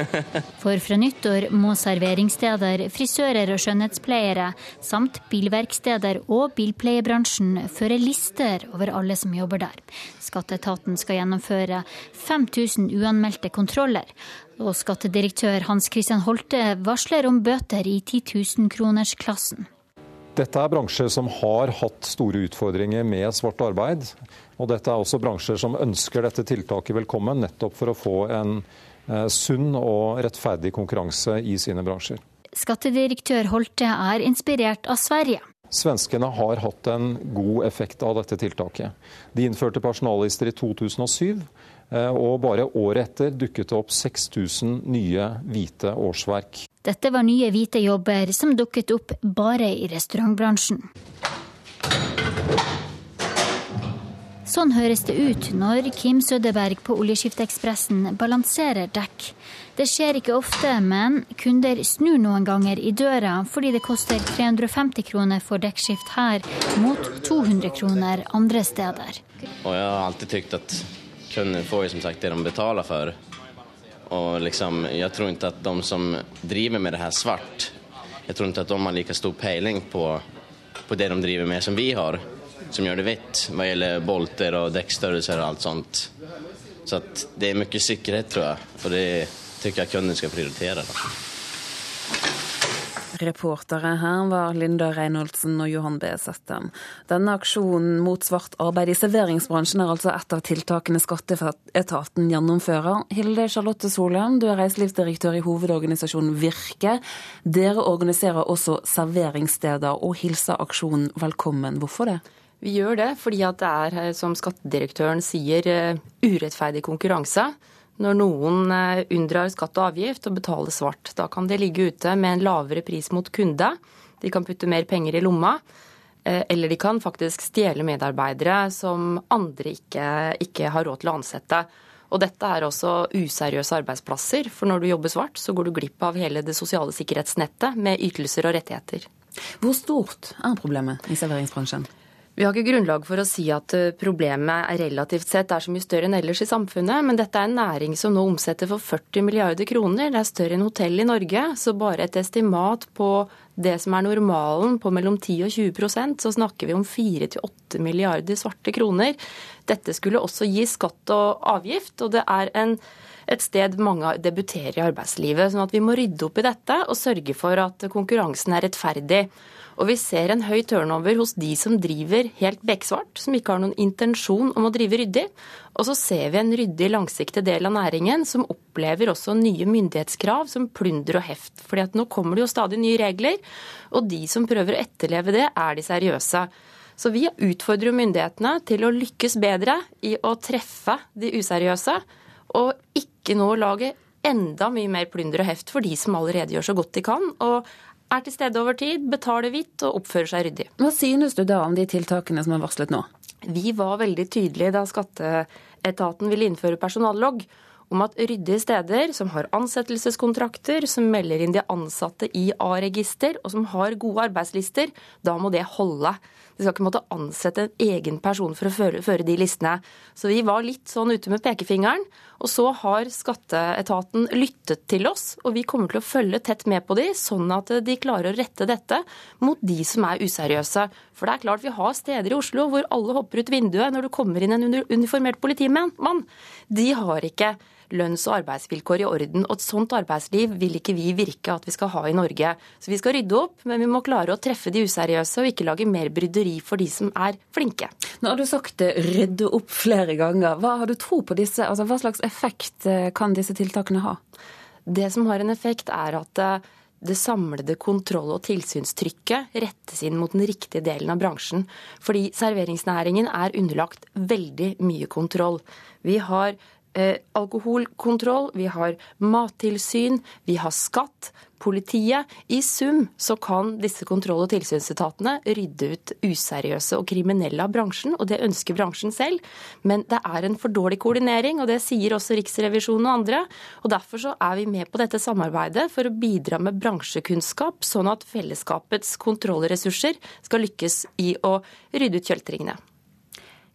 For fra nyttår må serveringssteder, frisører og skjønnhetspleiere samt bilverksteder og bilpleiebransjen føre lister over alle som jobber der. Skatteetaten skal gjennomføre 5000 uanmeldte kontroller. Og skattedirektør Hans Christian Holte varsler om bøter i 10 000-kronersklassen. Dette er bransjer som har hatt store utfordringer med svart arbeid. Og dette er også bransjer som ønsker dette tiltaket velkommen, nettopp for å få en eh, sunn og rettferdig konkurranse i sine bransjer. Skattedirektør Holte er inspirert av Sverige. Svenskene har hatt en god effekt av dette tiltaket. De innførte personallister i 2007, eh, og bare året etter dukket det opp 6000 nye hvite årsverk. Dette var nye hvite jobber som dukket opp bare i restaurantbransjen. Sånn høres det ut når Kim Sødeberg på Oljeskiftekspressen balanserer dekk. Det skjer ikke ofte, men kunder snur noen ganger i døra fordi det koster 350 kroner for dekkskift her, mot 200 kroner andre steder. Og jeg har alltid tykt at kunder får som sagt det de betaler for. Og liksom, jeg tror ikke at de som driver med det her svart, jeg tror ikke at de har like stor peiling på, på det de driver med som vi har, som gjør det hvitt, hva gjelder bolter og dekkstørrelser og alt sånt. Så det er mye sikkerhet, tror jeg, og det syns jeg kunden skal prioritere. Da. Reportere her var Linda Reinholdsen og Johan B. Settem. Denne aksjonen mot svart arbeid i serveringsbransjen er altså et av tiltakene skatteetaten gjennomfører. Hilde Charlotte Solheim, du er reiselivsdirektør i hovedorganisasjonen Virke. Dere organiserer også serveringssteder og hilser aksjonen velkommen. Hvorfor det? Vi gjør det fordi det er, som skattedirektøren sier, eh, urettferdig konkurranse når noen eh, unndrar skatt og avgift og betaler svart. Da kan de ligge ute med en lavere pris mot kunde. De kan putte mer penger i lomma. Eh, eller de kan faktisk stjele medarbeidere som andre ikke, ikke har råd til å ansette. Og dette er også useriøse arbeidsplasser, for når du jobber svart, så går du glipp av hele det sosiale sikkerhetsnettet med ytelser og rettigheter. Hvor stort er problemet i serveringsbransjen? Vi har ikke grunnlag for å si at eh, problemet er relativt sett er så mye større enn ellers i samfunnet, men dette er en næring som nå omsetter for 40 milliarder kroner. Det er større enn hotell i Norge, så bare et estimat på det som er normalen på mellom 10 og 20% så snakker vi om 4-8 milliarder svarte kroner. Dette skulle også gi skatt og avgift, og det er en, et sted mange debuterer i arbeidslivet. sånn at vi må rydde opp i dette og sørge for at konkurransen er rettferdig. Og vi ser en høy turnover hos de som driver helt beksvart, som ikke har noen intensjon om å drive ryddig. Og så ser vi en ryddig, langsiktig del av næringen som opplever også nye myndighetskrav som plunder og heft. fordi at nå kommer det jo stadig nye regler, og de som prøver å etterleve det, er de seriøse. Så vi utfordrer myndighetene til å lykkes bedre i å treffe de useriøse, og ikke nå lage enda mye mer plunder og heft for de som allerede gjør så godt de kan. og er til stede over tid, betaler hvitt og oppfører seg ryddig. Hva synes du da om de tiltakene som er varslet nå? Vi var veldig tydelige da skatteetaten ville innføre personallogg om at ryddige steder som har ansettelseskontrakter, som melder inn de ansatte i A-register og som har gode arbeidslister, da må det holde. De skal ikke måtte ansette en egen person for å føre, føre, de listene. Så vi var litt sånn ute med pekefingeren. Og så har skatteetaten lyttet til oss, og vi kommer til å følge tett med på de, sånn at de klarer å rette dette mot de som er useriøse. For det er klart vi har steder i Oslo hvor alle hopper ut vinduet når det kommer inn en uniformert politimann. De har ikke lønns- og arbeidsvilkår i orden. Og et sånt arbeidsliv vil ikke vi virke at vi skal ha i Norge. Så vi skal rydde opp, men vi må klare å treffe de useriøse og ikke lage mer bryderi for de som er flinke. Nå har du sagt rydde opp flere ganger. Hva har du tro på disse? Altså, hva slags effekt eh, kan disse tiltakene ha? Det som har en effekt, er at eh, det samlede kontroll- og tilsynstrykket rettes inn mot den riktige delen av bransjen. Fordi serveringsnæringen er underlagt veldig mye kontroll. Vi har eh, alkoholkontroll, vi har mattilsyn, vi har skatt, politiet. I sum så kan disse kontroll- og tilsynsetatene rydde ut useriøse og kriminelle av bransjen, og det ønsker bransjen selv. Men det er en for dårlig koordinering, og det sier også Riksrevisjonen og andre. og Derfor så er vi med på dette samarbeidet for å bidra med bransjekunnskap, sånn at fellesskapets kontrollressurser skal lykkes i å rydde ut kjeltringene.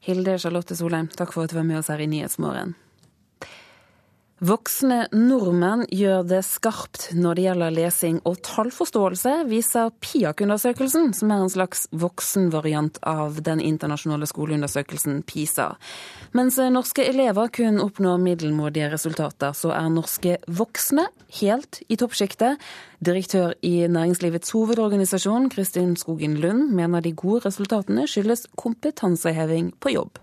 Hilde Charlotte Solheim, takk for at du var med oss her i Nyhetsmorgen. Voksne nordmenn gjør det skarpt når det gjelder lesing og tallforståelse, viser PIAK-undersøkelsen, som er en slags voksenvariant av den internasjonale skoleundersøkelsen PISA. Mens norske elever kun oppnår middelmådige resultater, så er norske voksne helt i toppsjiktet. Direktør i Næringslivets hovedorganisasjon, Kristin Skogen Lund, mener de gode resultatene skyldes kompetanseheving på jobb.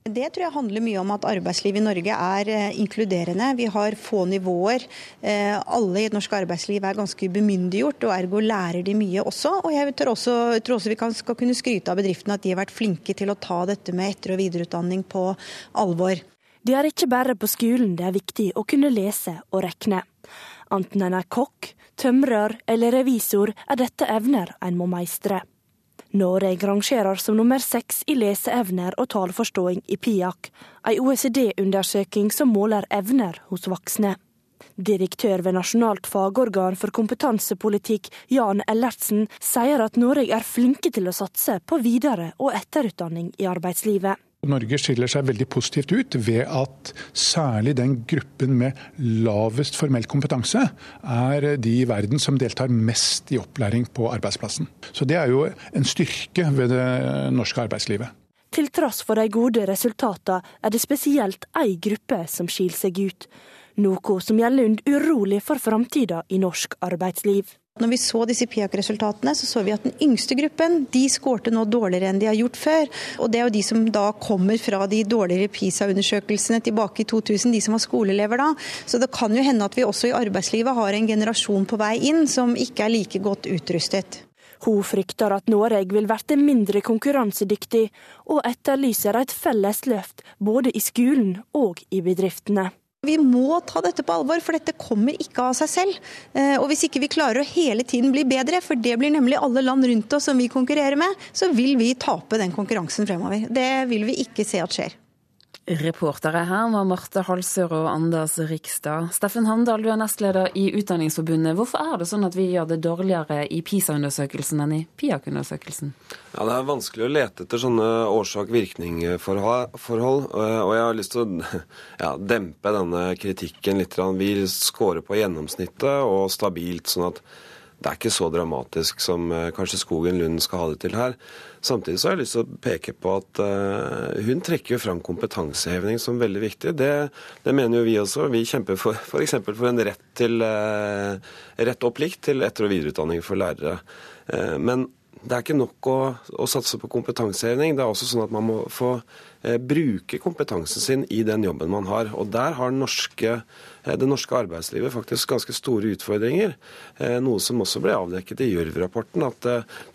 Det tror jeg handler mye om at arbeidslivet i Norge er eh, inkluderende. Vi har få nivåer. Eh, alle i et norsk arbeidsliv er ganske bemyndiggjort, og ergo lærer de mye også. Og jeg tror også, tror også vi kan, skal kunne skryte av bedriftene at de har vært flinke til å ta dette med etter- og videreutdanning på alvor. Det er ikke bare på skolen det er viktig å kunne lese og regne. Enten en er kokk, tømrer eller revisor, er dette evner en må meistre. Norge rangerer som nummer seks i leseevner og taleforståing i PIAK, ei OECD-undersøking som måler evner hos voksne. Direktør ved Nasjonalt fagorgan for kompetansepolitikk, Jan Ellertsen, sier at Norge er flinke til å satse på videre- og etterutdanning i arbeidslivet. Norge skiller seg veldig positivt ut ved at særlig den gruppen med lavest formell kompetanse er de i verden som deltar mest i opplæring på arbeidsplassen. Så det er jo en styrke ved det norske arbeidslivet. Til tross for de gode resultatene er det spesielt ei gruppe som skiller seg ut. Noe som gjør Lund urolig for framtida i norsk arbeidsliv. Når vi så disse PIAK-resultatene, så så vi at den yngste gruppen de skårte nå dårligere enn de har gjort før. Og det er jo de som da kommer fra de dårligere PISA-undersøkelsene tilbake i 2000, de som var skoleelever da. Så det kan jo hende at vi også i arbeidslivet har en generasjon på vei inn som ikke er like godt utrustet. Hun frykter at Norge vil bli mindre konkurransedyktig, og etterlyser et felles løft både i skolen og i bedriftene. Vi må ta dette på alvor, for dette kommer ikke av seg selv. Eh, og hvis ikke vi klarer å hele tiden bli bedre, for det blir nemlig alle land rundt oss som vi konkurrerer med, så vil vi tape den konkurransen fremover. Det vil vi ikke se at skjer. Reportere her var Marte Halsør og Anders Rikstad. Steffen Handal, du er nestleder i Utdanningsforbundet. Hvorfor er det sånn at vi gjør det dårligere i PISA-undersøkelsen enn i PIAK-undersøkelsen? Ja, Det er vanskelig å lete etter sånne årsak-virkning-forhold. Og jeg har lyst til å ja, dempe denne kritikken litt. Vi scorer på gjennomsnittet og stabilt, sånn at det er ikke så dramatisk som eh, kanskje Skogen Lund skal ha det til her. Samtidig så har jeg lyst til å peke på at uh, hun trekker jo fram kompetanseheving som veldig viktig. Det, det mener jo vi også. Vi kjemper for f.eks. For, for en rett til uh, rett og plikt til etter- og videreutdanning for lærere. Men det er ikke nok å, å, satse på kompetanseheving. Det er også sånn at man må få eh, bruke kompetansen sin i den jobben man har. Og der har norske, eh, det norske arbeidslivet faktisk ganske store utfordringer. Noe som også ble avdekket i Gjørv-rapporten, at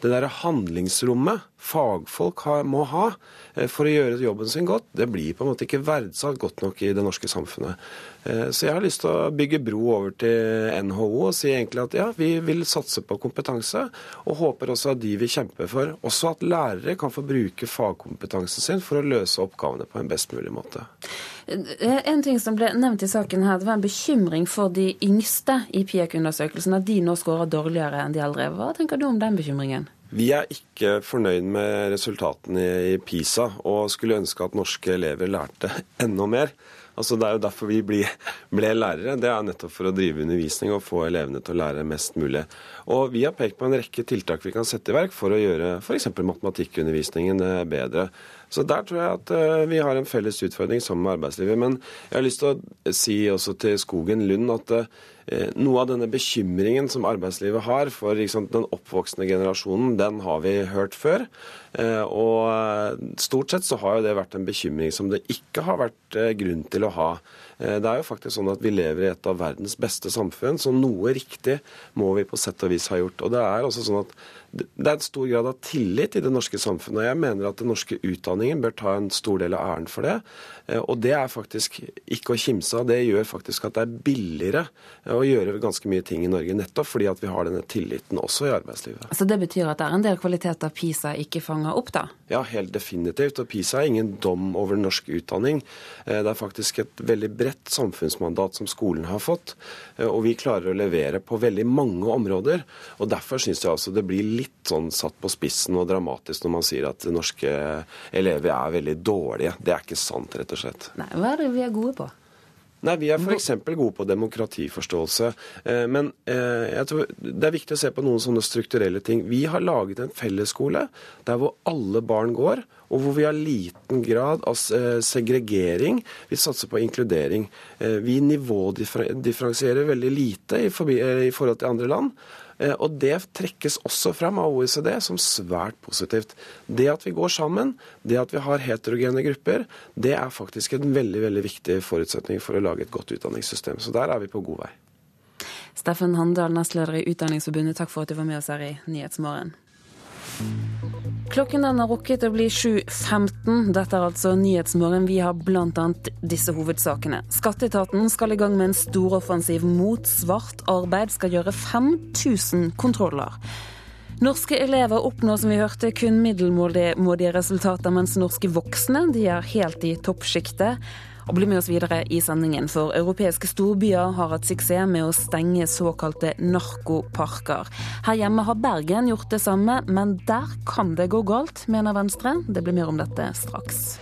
det derre handlingsrommet fagfolk må ha for å gjøre jobben sin godt, det blir på en måte ikke verdsatt godt nok i det norske samfunnet. Så jeg har lyst til å bygge bro over til NHO og si egentlig at ja, vi vil satse på kompetanse, og håper også at de vil kjempe for også at lærere kan få bruke fagkompetansen sin for å løse oppgavene på en best mulig måte. En ting som ble nevnt i saken her, det var en bekymring for de yngste i PIEK-undersøkelsen, at de nå skårer dårligere enn de eldre. Hva tenker du om den bekymringen? Vi er ikke fornøyd med resultatene i PISA, og skulle ønske at norske elever lærte enda mer. Altså Det er jo derfor vi ble, ble, lærere. Det er nettopp for å drive undervisning og få elevene til å lære mest mulig. Og Vi har pekt på en rekke tiltak vi kan sette i verk for å gjøre f.eks. matematikkundervisningen eh, bedre. Så der tror jeg at eh, vi har en felles utfordring sammen med arbeidslivet. Men jeg har lyst til å si også til Skogen Lund at eh, noe av denne bekymringen som arbeidslivet har for liksom, den oppvoksende generasjonen, den har vi hørt før. Eh, og stort sett så har jo det vært en bekymring som det ikke har vært grunn til å ha. Det er jo faktisk sånn at vi lever i et av verdens beste samfunn, så noe riktig må vi på sett og vis ha gjort. Og det er også sånn at det er en stor grad av tillit i det norske samfunnet. og Jeg mener at den norske utdanningen bør ta en stor del av æren for det. Eh, og det er faktisk ikke å kimse av. Det gjør faktisk at det er billigere eh, å gjøre ganske mye ting i Norge, nettopp fordi at vi har denne tilliten også i arbeidslivet. Så det betyr at det er en del kvaliteter PISA ikke fanger opp, da? Ja, helt definitivt. Og PISA er ingen dom over norsk utdanning. Eh, det er faktisk et veldig bredt samfunnsmandat som skolen har fått. Og vi klarer å levere på veldig mange områder. Og derfor syns jeg altså det blir litt sånn satt på spissen og dramatisk når man sier at norske elever er veldig dårlige. Det er ikke sant, rett og slett. Nei, Hva er det vi er gode på? Nei, Vi er f.eks. gode på demokratiforståelse. Eh, men eh, jeg tror det er viktig å se på noen sånne strukturelle ting. Vi har laget en fellesskole der hvor alle barn går, og hvor vi har liten grad av eh, segregering. Vi satser på inkludering. Vi nivådifferensierer veldig lite i forhold til andre land. Eh, og det trekkes også fram av OECD som svært positivt. Det at vi går sammen, det at vi har heterogene grupper, det er faktisk en veldig, veldig viktig forutsetning for å lage et godt utdanningssystem. Så der er vi på god vei. Steffen Handal, nestleder i Utdanningsforbundet, takk for at du var med oss her i Nyhetsmorgen. Klokken den har rukket å bli 7.15. Dette er altså Nyhetsmorgen. Vi har bl.a. disse hovedsakene. Skatteetaten skal i gang med en storoffensiv mot svart arbeid. Skal gjøre 5000 kontroller. Norske elever oppnår som vi hørte, kun middelmådige resultater, mens norske voksne de er helt i toppsjiktet. Og bli med oss videre i sendingen, for europeiske storbyer har hatt suksess med å stenge såkalte narkoparker. Her hjemme har Bergen gjort det samme, men der kan det gå galt, mener Venstre. Det blir mer om dette straks.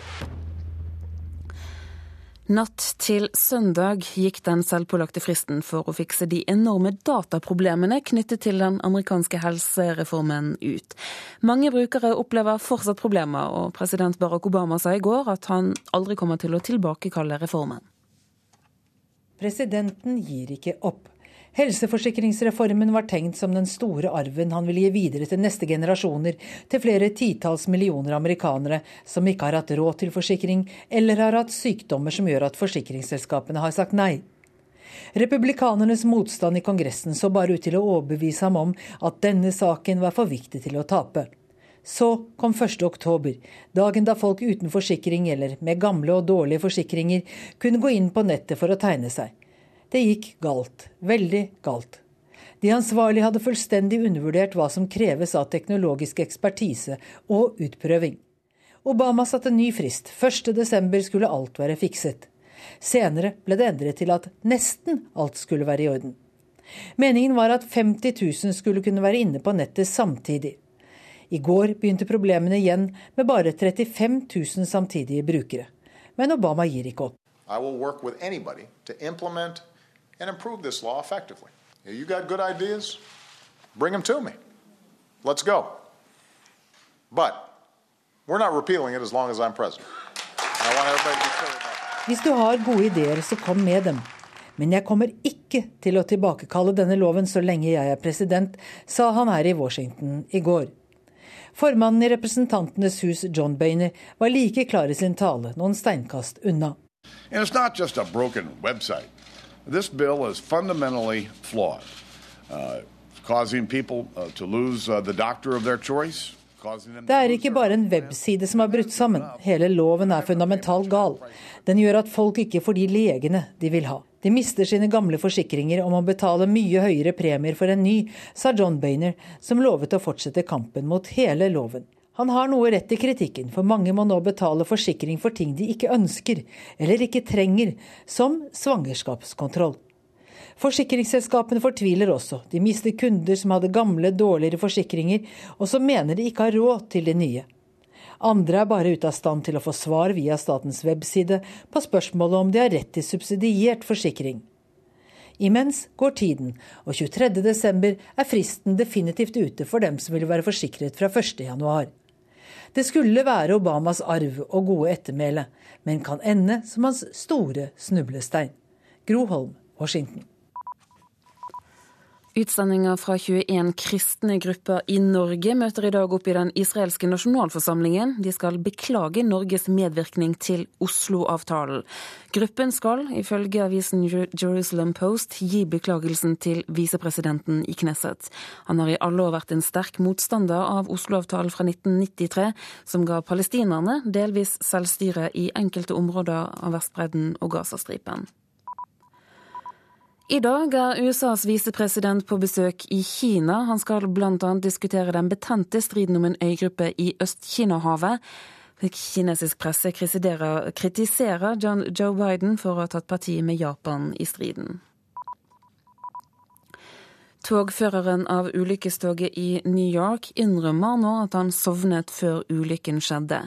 Natt til søndag gikk den selvpålagte fristen for å fikse de enorme dataproblemene knyttet til den amerikanske helsereformen ut. Mange brukere opplever fortsatt problemer, og president Barack Obama sa i går at han aldri kommer til å tilbakekalle reformen. Presidenten gir ikke opp. Helseforsikringsreformen var tenkt som den store arven han ville gi videre til neste generasjoner, til flere titalls millioner amerikanere som ikke har hatt råd til forsikring, eller har hatt sykdommer som gjør at forsikringsselskapene har sagt nei. Republikanernes motstand i Kongressen så bare ut til å overbevise ham om at denne saken var for viktig til å tape. Så kom 1. oktober, dagen da folk uten forsikring eller med gamle og dårlige forsikringer kunne gå inn på nettet for å tegne seg. Det gikk galt. Veldig galt. De ansvarlige hadde fullstendig undervurdert hva som kreves av teknologisk ekspertise og utprøving. Obama satte ny frist. 1.12 skulle alt være fikset. Senere ble det endret til at nesten alt skulle være i orden. Meningen var at 50 000 skulle kunne være inne på nettet samtidig. I går begynte problemene igjen med bare 35 000 samtidige brukere. Men Obama gir ikke opp. I will work with anybody to implement and improve this law effectively. You got good ideas? Bring them to me. Let's go. But we're not repealing it as long as I'm president. Hvis du har gode ideer, så kom med dem. Men jeg kommer ikke til å tilbakekalle denne loven så lenge jeg er president, sa han her i Washington i går. Formannen i Representantenes hus, John Boehner, var like klar i sin tale noen steinkast unna. This bill is fundamentally flawed, uh, causing people uh, to lose uh, the doctor of their choice. Det er ikke bare en webside som har brutt sammen. Hele loven er fundamentalt gal. Den gjør at folk ikke får de legene de vil ha. De mister sine gamle forsikringer om å betale mye høyere premier for en ny, sa John Boehner, som lovet å fortsette kampen mot hele loven. Han har noe rett i kritikken, for mange må nå betale forsikring for ting de ikke ønsker, eller ikke trenger, som svangerskapskontroll. Forsikringsselskapene fortviler også. De mister kunder som hadde gamle, dårligere forsikringer, og som mener de ikke har råd til de nye. Andre er bare ute av stand til å få svar via statens webside på spørsmålet om de har rett til subsidiert forsikring. Imens går tiden, og 23.12 er fristen definitivt ute for dem som vil være forsikret fra 1.1. Det skulle være Obamas arv og gode ettermæle, men kan ende som hans store snublestein. Gro Holm, Washington. Utsendinger fra 21 kristne grupper i Norge møter i dag opp i den israelske nasjonalforsamlingen. De skal beklage Norges medvirkning til Oslo-avtalen. Gruppen skal, ifølge avisen Jerusalem Post, gi beklagelsen til visepresidenten i Knesset. Han har i alle år vært en sterk motstander av Oslo-avtalen fra 1993, som ga palestinerne delvis selvstyre i enkelte områder av Vestbredden og Gazastripen. I dag er USAs visepresident på besøk i Kina. Han skal bl.a. diskutere den betente striden om en øygruppe i Øst-Kina-havet. Kinesisk presse kritiserer John Joe Biden for å ha tatt parti med Japan i striden. Togføreren av ulykkestoget i New York innrømmer nå at han sovnet før ulykken skjedde.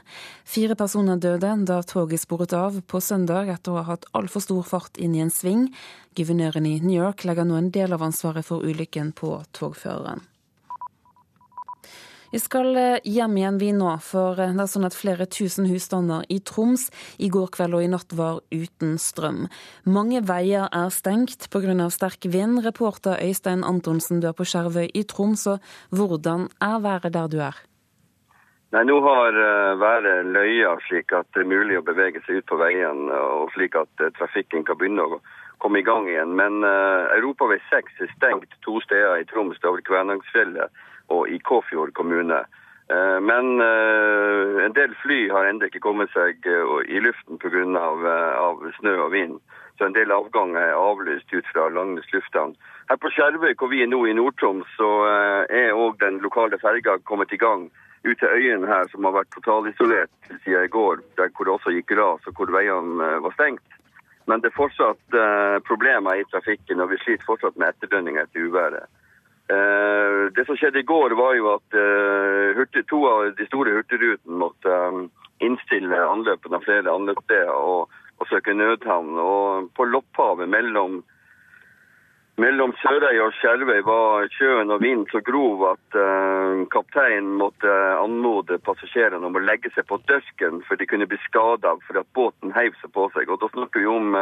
Fire personer døde da toget sporet av på søndag etter å ha hatt altfor stor fart inn i en sving. Guvernøren i New York legger nå en del av ansvaret for ulykken på togføreren. Vi skal eh, hjem igjen vi nå, for eh, det er sånn at flere tusen husstander i Troms i går kveld og i natt var uten strøm. Mange veier er stengt pga. sterk vind. Reporter Øystein Antonsen, du er på Skjervøy i Troms. og Hvordan er været der du er? Nei, Nå har uh, været løya slik at det er mulig å bevege seg ut på veien, og slik at trafikken kan begynne å komme i gang igjen. Men uh, Europavei 6 er stengt to steder i Troms, over Kvænangsfjellet og i Kåfjord kommune. Eh, men eh, en del fly har ennå ikke kommet seg eh, i luften pga. Av, av snø og vind. Så en del avganger er avlyst ut fra Langnes lufthavn. Her på Skjervøy, hvor vi er nå i Nord-Troms, så er òg den lokale ferga kommet i gang ut til øyene her, som har vært totalisolert siden i går, der hvor det også gikk ras og hvor veiene var stengt. Men det er fortsatt problemer i trafikken, og vi sliter fortsatt med etterdønninger etter uværet. Uh, det som skjedde i går, var jo at hurtig, to av de store hurtigrutene måtte um, innstille anløpene av flere anløpssteder og, og, søke nødhavn. Og på Lopphavet mellom, mellom Sørøy og Skjervøy var sjøen og vinden så grov at kapteinen måtte anmode passasjerene om å legge seg på døsken, for de kunne bli skada for at båten heiv seg på seg. Og Da snakker vi om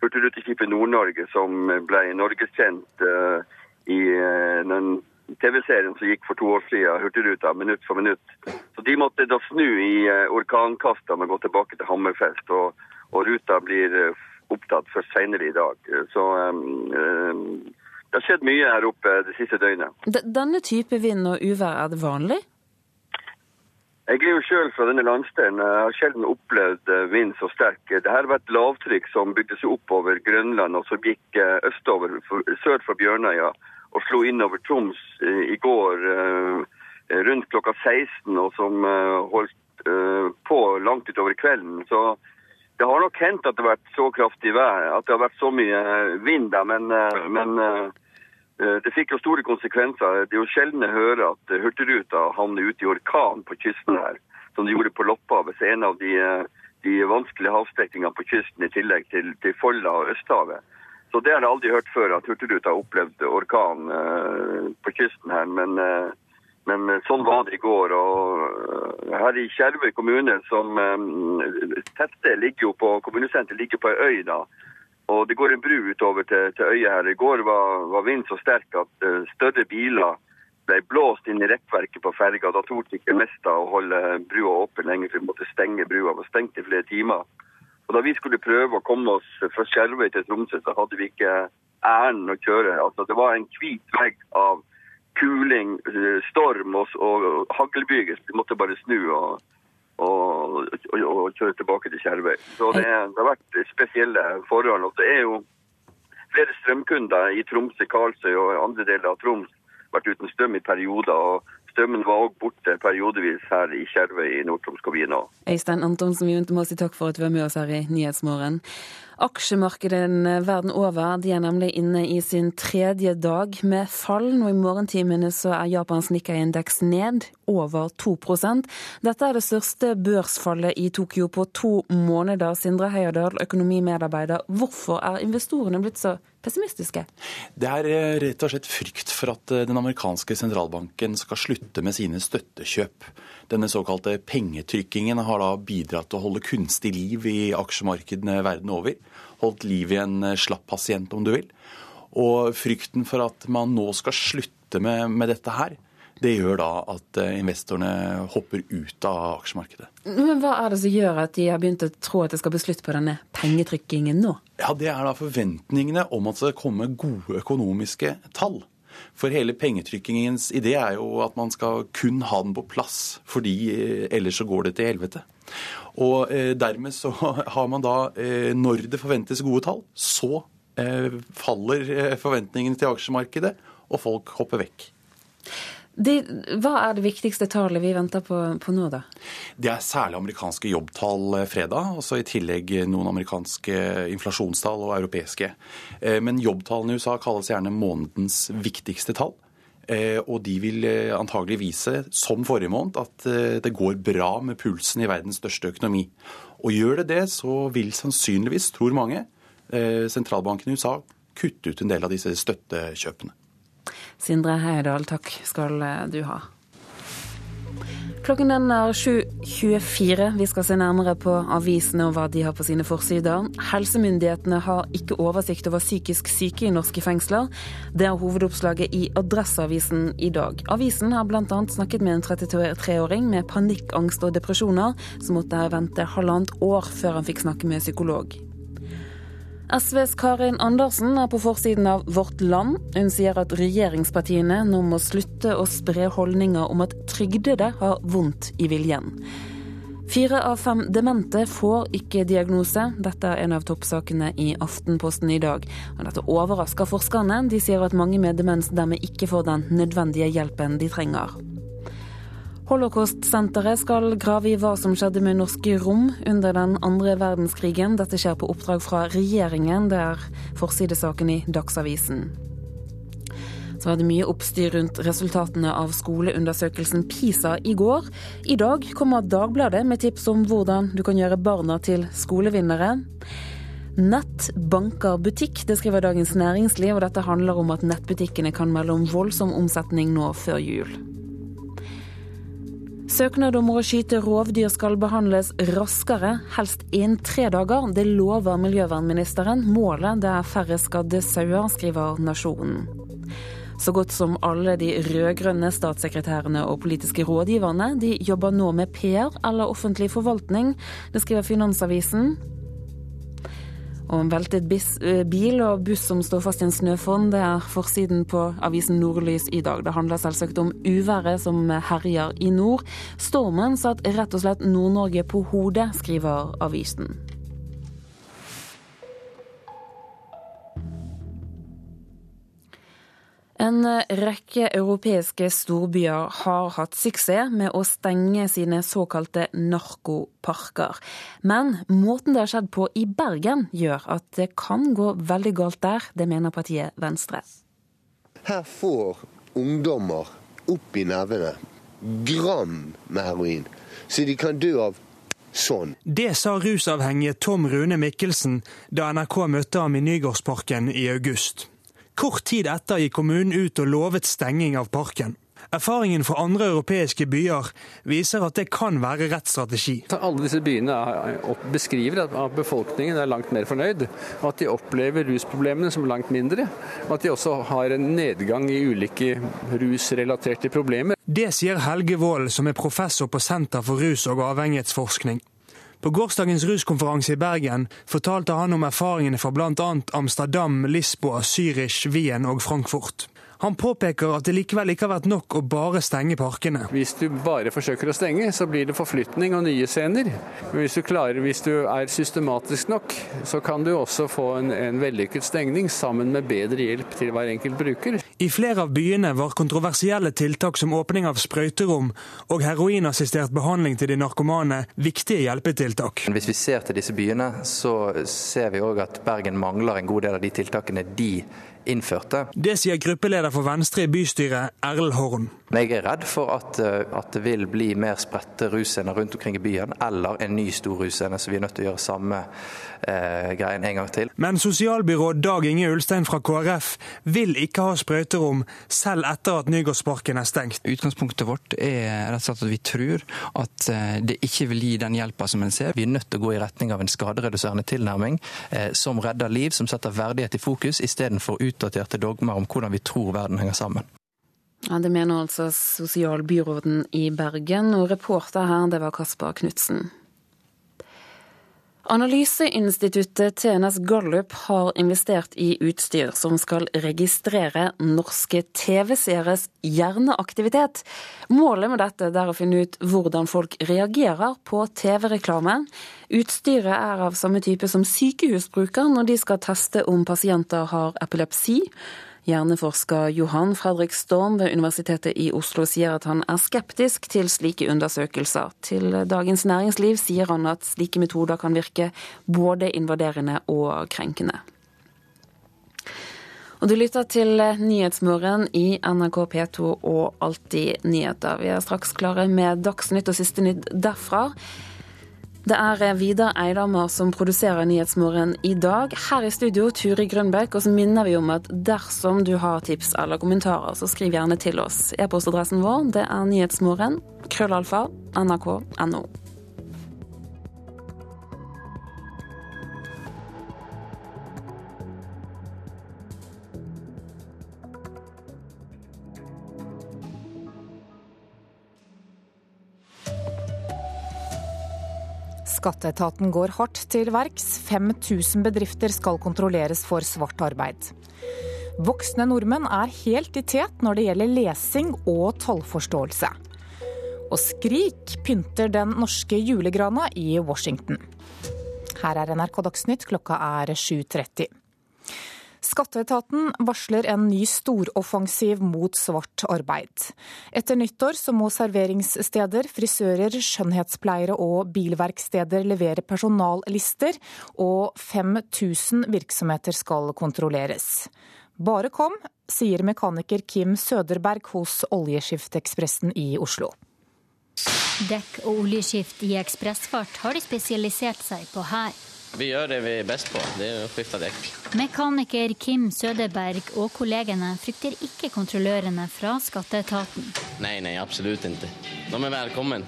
Hurtigruteskipet Nord-Norge, som ble norgeskjent. Uh, i eh, den TV-serien som gikk for to år siden, Hurtigruta, minutt for minutt. Så de måtte da snu i eh, orkankastene og gå tilbake til Hammerfest. Og, og ruta blir eh, opptatt først senere i dag. Så um, det har skjedd mye her oppe det siste døgnet. Denne type vind og uvær, er det vanlig? Jeg er jo sjøl fra denne landsdelen. Jeg har sjelden opplevd vind så sterk. Det her var et lavtrykk som bygde seg opp over Grønland, og som gikk østover, sør for Bjørnøya og slo innover Troms eh, i går eh, rundt klokka 16, og som eh, holdt på langt utover kvelden. Så det har nok hendt at det har vært så kraftig vær, at det har vært så mye vind der, men, men det fikk jo store konsekvenser. Det er jo sjelden jeg hører at Hurtigruta havner ute i orkan på kysten her, som de gjorde på Lopphavet. Så en av de, de vanskelige havstrekningene på kysten i tillegg til, til Folla og Østhavet. Så det har jeg aldri hørt før, at Hurtigruta har opplevd orkan på kysten her. Men, men, sånn var det i går. Og her i Skjervøy kommune, som um, tettsted ligger jo på kommunesenteret ligger på ei øy, da. Og det går en bru utover til, til øya her. I går var, var vinden så sterk at større biler ble blåst inn i rekkverket på ferga. Da torde ikke Mesta å holde brua åpen lenger, for vi måtte stenge brua. var stengt i flere timer. Og Da vi skulle prøve å komme oss fra Skjervøy til Tromsø, så hadde vi ikke æren å kjøre. Altså, det var en hvit vegg av kuling, storm og, og haglbyger. Vi måtte bare snu og, og, og, kjøre tilbake til Skjervøy. Så det, det, har vært spesielle forhold. og det er jo flere strømkunder i Tromsø, Karlsøy og andre deler av Troms vært uten strøm i perioder. og Strømmen var òg borte periodevis her i Skjervøy i Nord-Troms kommune. Øystein Antonsen, vi må si takk for at du var med oss her i Nyhetsmorgen. Aksjemarkedene verden over de er nemlig inne i sin tredje dag med fall. Nå i morgentimene så er Japans Nikkei-indeks ned over 2% Dette er det største børsfallet i Tokyo på to måneder. Sindre Heierdal, økonomimedarbeider. Hvorfor er investorene blitt så pessimistiske? Det er eh, rett og slett frykt for at eh, den amerikanske sentralbanken skal slutte med sine støttekjøp. Denne såkalte pengetrykkingen har da bidratt til å holde kunstig liv i aksjemarkedene verden over. Holdt liv i en eh, slapp pasient, om du vil. Og frykten for at man nå skal slutte med, med dette her, det gjør da at eh, investorene hopper ut av aksjemarkedet. Men Hva er det som gjør at de har begynt å tro at det skal bli slutt på denne pengetrykkingen nå? Ja, Det er da forventningene om at det skal komme gode økonomiske tall. For hele pengetrykkingens idé er jo at man skal kun ha den på plass, fordi eh, ellers så går det til helvete. Og eh, dermed så har man da, eh, når det forventes gode tall, så faller forventningene til aksjemarkedet, og folk hopper vekk. Det, hva er det viktigste tallet vi venter på, på, nå, da? Det er særlig amerikanske jobbtall eh, fredag, og så i tillegg noen amerikanske inflasjonstall og europeiske. Eh, men jobbtallene i USA kalles gjerne månedens viktigste tall. Eh, og de vil antagelig vise, som forrige måned, at det går bra med pulsen i verdens største økonomi. Og gjør det det, så vil sannsynligvis, tror mange, sentralbanken i USA kutte ut en del av disse støttekjøpene. Sindre Heyerdahl, takk skal eh, du ha. Klokken den er 7.24. Vi skal se nærmere på avisene og hva de har på sine forsider. Helsemyndighetene har ikke oversikt over psykisk syke i norske fengsler. Det er hovedoppslaget i Adresseavisen i dag. Avisen har bl.a. snakket med en 33-åring med panikkangst og depresjoner, som måtte vente halvannet år før han fikk snakke med psykolog. SVs Karin Andersen er på forsiden av Vårt Land. Hun sier at regjeringspartiene nå må slutte å spre holdninger om at trygdede har vondt i viljen. Fire av fem demente får ikke diagnose. Dette er en av toppsakene i Aftenposten i dag. Og dette overrasker forskerne. De sier at mange med demens dermed ikke får den nødvendige hjelpen de trenger. Holocaust-senteret skal grave i hva som skjedde med norske rom under den andre verdenskrigen. Dette skjer på oppdrag fra regjeringen. Det er forsidesaken i Dagsavisen. Så var det mye oppstyr rundt resultatene av skoleundersøkelsen PISA i går. I dag kommer Dagbladet med tips om hvordan du kan gjøre barna til skolevinnere. Nett banker butikk, det skriver Dagens Næringsliv, og dette handler om at nettbutikkene kan melde om voldsom omsetning nå før jul. Søknad om å skyte rovdyr skal behandles raskere, helst innen tre dager. Det lover miljøvernministeren. Målet det er færre skadde sauer, skriver Nasjonen. Så godt som alle de rød-grønne statssekretærene og politiske rådgiverne de jobber nå med PR eller offentlig forvaltning. Det skriver Finansavisen. Og en veltet eh, bil og buss som står fast i en snøfonn, det er forsiden på avisen Nordlys i dag. Det handler selvsagt om uværet som herjer i nord. Stormen satt rett og slett Nord-Norge på hodet, skriver avisen. En rekke europeiske storbyer har hatt suksess med å stenge sine såkalte narkoparker. Men måten det har skjedd på i Bergen gjør at det kan gå veldig galt der. Det mener partiet Venstre. Her får ungdommer opp i nevene gram med heroin, så de kan dø av sånn. Det sa rusavhengige Tom Rune Mikkelsen da NRK møtte ham i Nygårdsparken i august. Kort tid etter gikk kommunen ut og lovet stenging av parken. Erfaringen fra andre europeiske byer viser at det kan være rett strategi. Alle disse byene beskriver at befolkningen er langt mer fornøyd, og at de opplever rusproblemene som langt mindre. Og at de også har en nedgang i ulike rusrelaterte problemer. Det sier Helge Wold, som er professor på Senter for rus- og avhengighetsforskning. På gårsdagens ruskonferanse i Bergen fortalte han om erfaringene fra bl.a. Amsterdam, Lisboa, Zürich, Wien og Frankfurt. Han påpeker at det likevel ikke har vært nok å bare stenge parkene. Hvis du bare forsøker å stenge, så blir det forflytning og nye scener. Men hvis du, klarer, hvis du er systematisk nok, så kan du også få en, en vellykket stengning sammen med bedre hjelp til hver enkelt bruker. I flere av byene var kontroversielle tiltak som åpning av sprøyterom og heroinassistert behandling til de narkomane viktige hjelpetiltak. Hvis vi ser til disse byene, så ser vi òg at Bergen mangler en god del av de tiltakene de innførte. Det sier gruppeleder for Venstre i bystyret, Erlend Horn. Jeg er redd for at, eh, at det vil bli mer spredte russcener rundt omkring i byen, eller en ny stor russcene, så vi er nødt til å gjøre samme eh, greien en gang til. Men sosialbyråd Dag Inge Ulstein fra KrF vil ikke ha sprøyterom, selv etter at Nygårdsparken er stengt. Utgangspunktet vårt er rett og slett at vi tror at eh, det ikke vil gi den hjelpa som en ser. Vi er nødt til å gå i retning av en skadereduserende tilnærming eh, som redder liv, som setter verdighet i fokus, istedenfor utdaterte dogmer om hvordan vi tror verden henger sammen. Ja, Det mener altså sosialbyråden i Bergen, og reporter her det var Kasper Knutsen. Analyseinstituttet TNS Gallup har investert i utstyr som skal registrere norske TV-seeres hjerneaktivitet. Målet med dette er å finne ut hvordan folk reagerer på TV-reklame. Utstyret er av samme type som sykehus bruker når de skal teste om pasienter har epilepsi. Hjerneforsker Johan Fredrik Storm ved Universitetet i Oslo sier at han er skeptisk til slike undersøkelser. Til Dagens Næringsliv sier han at slike metoder kan virke både invaderende og krenkende. Og Du lytter til Nyhetsmorgen i NRK P2 og Alltid nyheter. Vi er straks klare med Dagsnytt og siste nytt derfra. Det er Vidar Eidhammer som produserer Nyhetsmorgen i dag. Her i studio Turi Grønbekk, og så minner vi om at dersom du har tips eller kommentarer, så skriv gjerne til oss. E-postadressen vår det er nyhetsmorgen, krøllalfa, nrk.no. Skatteetaten går hardt til verks. 5000 bedrifter skal kontrolleres for svart arbeid. Voksne nordmenn er helt i tet når det gjelder lesing og tallforståelse. Og Skrik pynter den norske julegrana i Washington. Her er NRK Dagsnytt, klokka er 7.30. Skatteetaten varsler en ny storoffensiv mot svart arbeid. Etter nyttår så må serveringssteder, frisører, skjønnhetspleiere og bilverksteder levere personallister, og 5000 virksomheter skal kontrolleres. Bare kom, sier mekaniker Kim Søderberg hos Oljeskiftekspressen i Oslo. Dekk og oljeskift i ekspressfart har de spesialisert seg på her. Vi gjør det vi er best på, det er å skifte dekk. Mekaniker Kim Sødeberg og kollegene frykter ikke kontrollørene fra skatteetaten. Nei, nei, absolutt ikke. De er velkommen.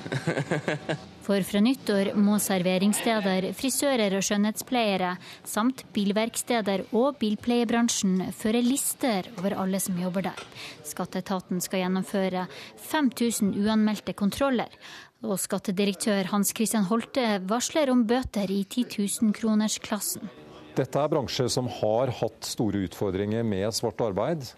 For fra nyttår må serveringssteder, frisører og skjønnhetspleiere samt bilverksteder og bilpleiebransjen føre lister over alle som jobber der. Skatteetaten skal gjennomføre 5000 uanmeldte kontroller. Og skattedirektør Hans Christian Holte varsler om bøter i 10 000-kronersklassen. Dette er bransjer som har hatt store utfordringer med svart arbeid.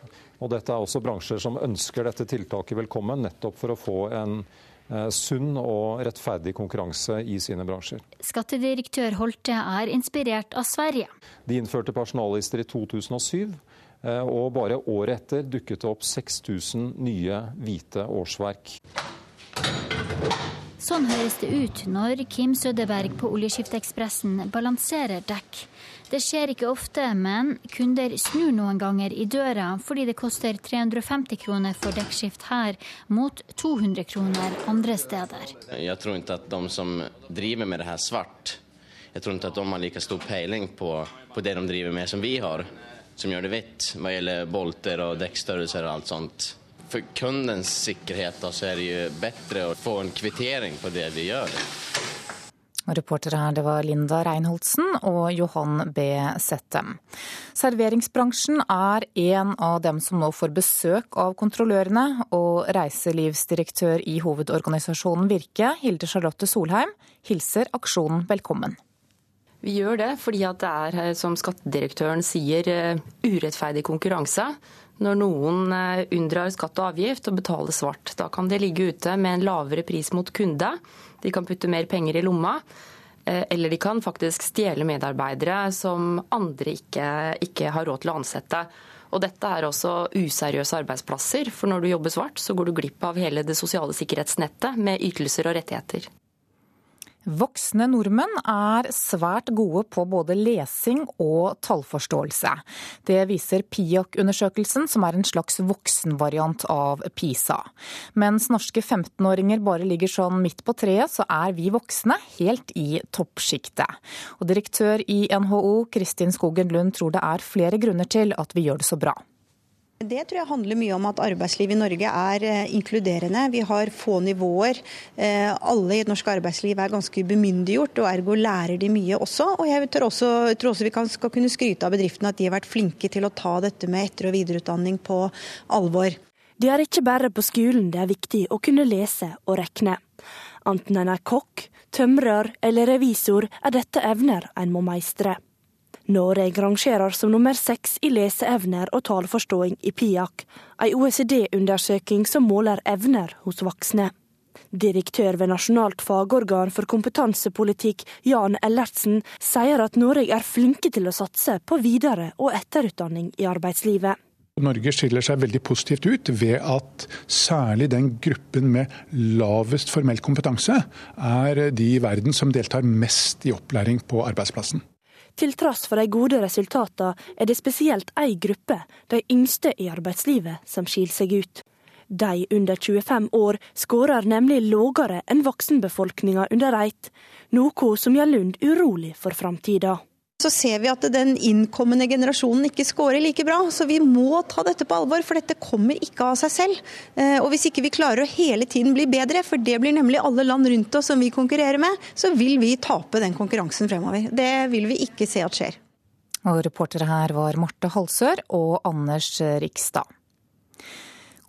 Og dette er også bransjer som ønsker dette tiltaket velkommen, nettopp for å få en eh, sunn og rettferdig konkurranse i sine bransjer. Skattedirektør Holte er inspirert av Sverige. De innførte personallister i 2007. eh, Og bare året etter dukket det opp 6000 nye hvite årsverk. Sånn høres det ut når Kim Sødeberg på Oljeskiftekspressen balanserer dekk. Det skjer ikke ofte, men kunder snur noen ganger i døra fordi det koster 350 kroner for dekkskift her, mot 200 kroner andre steder. Jeg tror ikke at de som driver med det her svart, jeg tror ikke at de har like stor peiling på, på det de driver med som vi har, som gjør det hvitt hva gjelder bolter og dekkstørrelser og alt sånt. For kundens sikkerhet da, så er det jo bedre å få en kvittering på det de gjør. Reportere her det var Linda Reinholdsen og Johan B. Settem. Serveringsbransjen er en av dem som nå får besøk av kontrollørene, og reiselivsdirektør i hovedorganisasjonen Virke, Hilde Charlotte Solheim, hilser aksjonen velkommen. Vi gjør det fordi det er, som skattedirektøren sier, eh, urettferdig konkurranse. Når noen eh, unndrar skatt og avgift og betaler svart, da kan de ligge ute med en lavere pris mot kunde. De kan putte mer penger i lomma. Eller de kan faktisk stjele medarbeidere som andre ikke, ikke har råd til å ansette. Og dette er også useriøse arbeidsplasser, for når du jobber svart, så går du glipp av hele det sosiale sikkerhetsnettet med ytelser og rettigheter. Voksne nordmenn er svært gode på både lesing og tallforståelse. Det viser PIAK-undersøkelsen, som er en slags voksenvariant av PISA. Mens norske 15-åringer bare ligger sånn midt på treet, så er vi voksne helt i toppsjiktet. Direktør i NHO, Kristin Skogen Lund, tror det er flere grunner til at vi gjør det så bra. Det tror jeg handler mye om at arbeidslivet i Norge er eh, inkluderende. Vi har få nivåer. Eh, alle i et norsk arbeidsliv er ganske bemyndiggjort, og ergo lærer de mye også. Og jeg tror også, tror også vi kan, skal kunne skryte av bedriftene at de har vært flinke til å ta dette med etter- og videreutdanning på alvor. Det er ikke bare på skolen det er viktig å kunne lese og regne. Enten en er kokk, tømrer eller revisor, er dette evner en må meistre. Norge rangerer som nummer seks i leseevner og taleforståing i PIAK, ei OECD-undersøking som måler evner hos voksne. Direktør ved Nasjonalt fagorgan for kompetansepolitikk, Jan Ellertsen, sier at Norge er flinke til å satse på videre- og etterutdanning i arbeidslivet. Norge skiller seg veldig positivt ut ved at særlig den gruppen med lavest formell kompetanse er de i verden som deltar mest i opplæring på arbeidsplassen. Til tross for de gode resultatene er det spesielt ei gruppe, de yngste i arbeidslivet, som skiller seg ut. De under 25 år skårer nemlig lågere enn voksenbefolkninga under ett, noe som gjør Lund urolig for framtida så ser vi at den innkommende generasjonen ikke scorer like bra. Så vi må ta dette på alvor, for dette kommer ikke av seg selv. Eh, og hvis ikke vi klarer å hele tiden bli bedre, for det blir nemlig alle land rundt oss som vi konkurrerer med, så vil vi tape den konkurransen fremover. Det vil vi ikke se at skjer. Og reportere her var Marte Halsør og Anders Rikstad.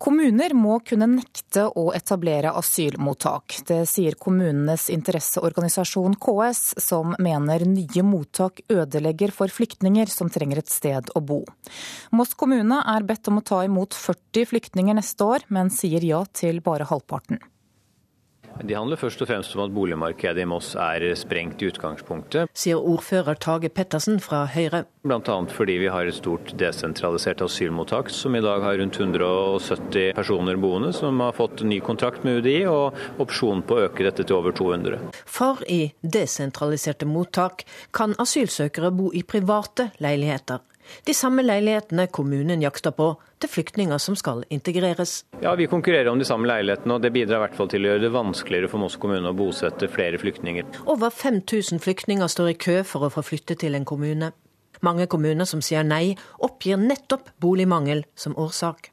Kommuner må kunne nekte å etablere asylmottak. Det sier kommunenes interesseorganisasjon KS, som mener nye mottak ødelegger for flyktninger som trenger et sted å bo. Moss kommune er bedt om å ta imot 40 flyktninger neste år, men sier ja til bare halvparten. De handler først og fremst om at boligmarkedet i Moss er sprengt i utgangspunktet. Sier ordfører Tage Pettersen fra Høyre. Bl.a. fordi vi har et stort desentralisert asylmottak, som i dag har rundt 170 personer boende, som har fått ny kontrakt med UDI og opsjon på å øke dette til over 200. For i desentraliserte mottak kan asylsøkere bo i private leiligheter. De samme leilighetene kommunen jakter på til flyktninger som skal integreres. Ja, Vi konkurrerer om de samme leilighetene, og det bidrar i hvert fall til å gjøre det vanskeligere for Moss kommune å bosette flere flyktninger. Over 5000 flyktninger står i kø for å få flytte til en kommune. Mange kommuner som sier nei, oppgir nettopp boligmangel som årsak.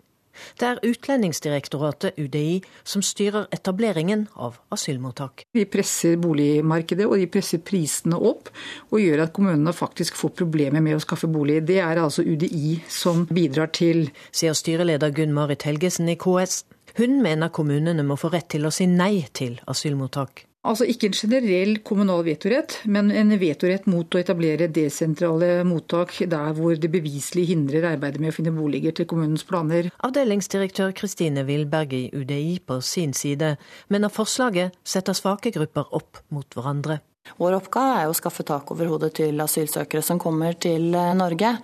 Det er Utlendingsdirektoratet, UDI, som styrer etableringen av asylmottak. Vi presser boligmarkedet og de presser prisene opp, og gjør at kommunene faktisk får problemer med å skaffe bolig. Det er altså UDI som bidrar til. Sier styreleder Gunn Marit Helgesen i KS. Hun mener kommunene må få rett til å si nei til asylmottak. Altså ikke en generell kommunal vetorett, men en vetorett mot å etablere desentrale mottak der hvor det beviselig hindrer arbeidet med å finne boliger til kommunens planer. Avdelingsdirektør Kristine Wilberg i UDI på sin side mener forslaget setter svake grupper opp mot hverandre. Vår oppgave er å skaffe tak over hodet til asylsøkere som kommer til eh, Norge.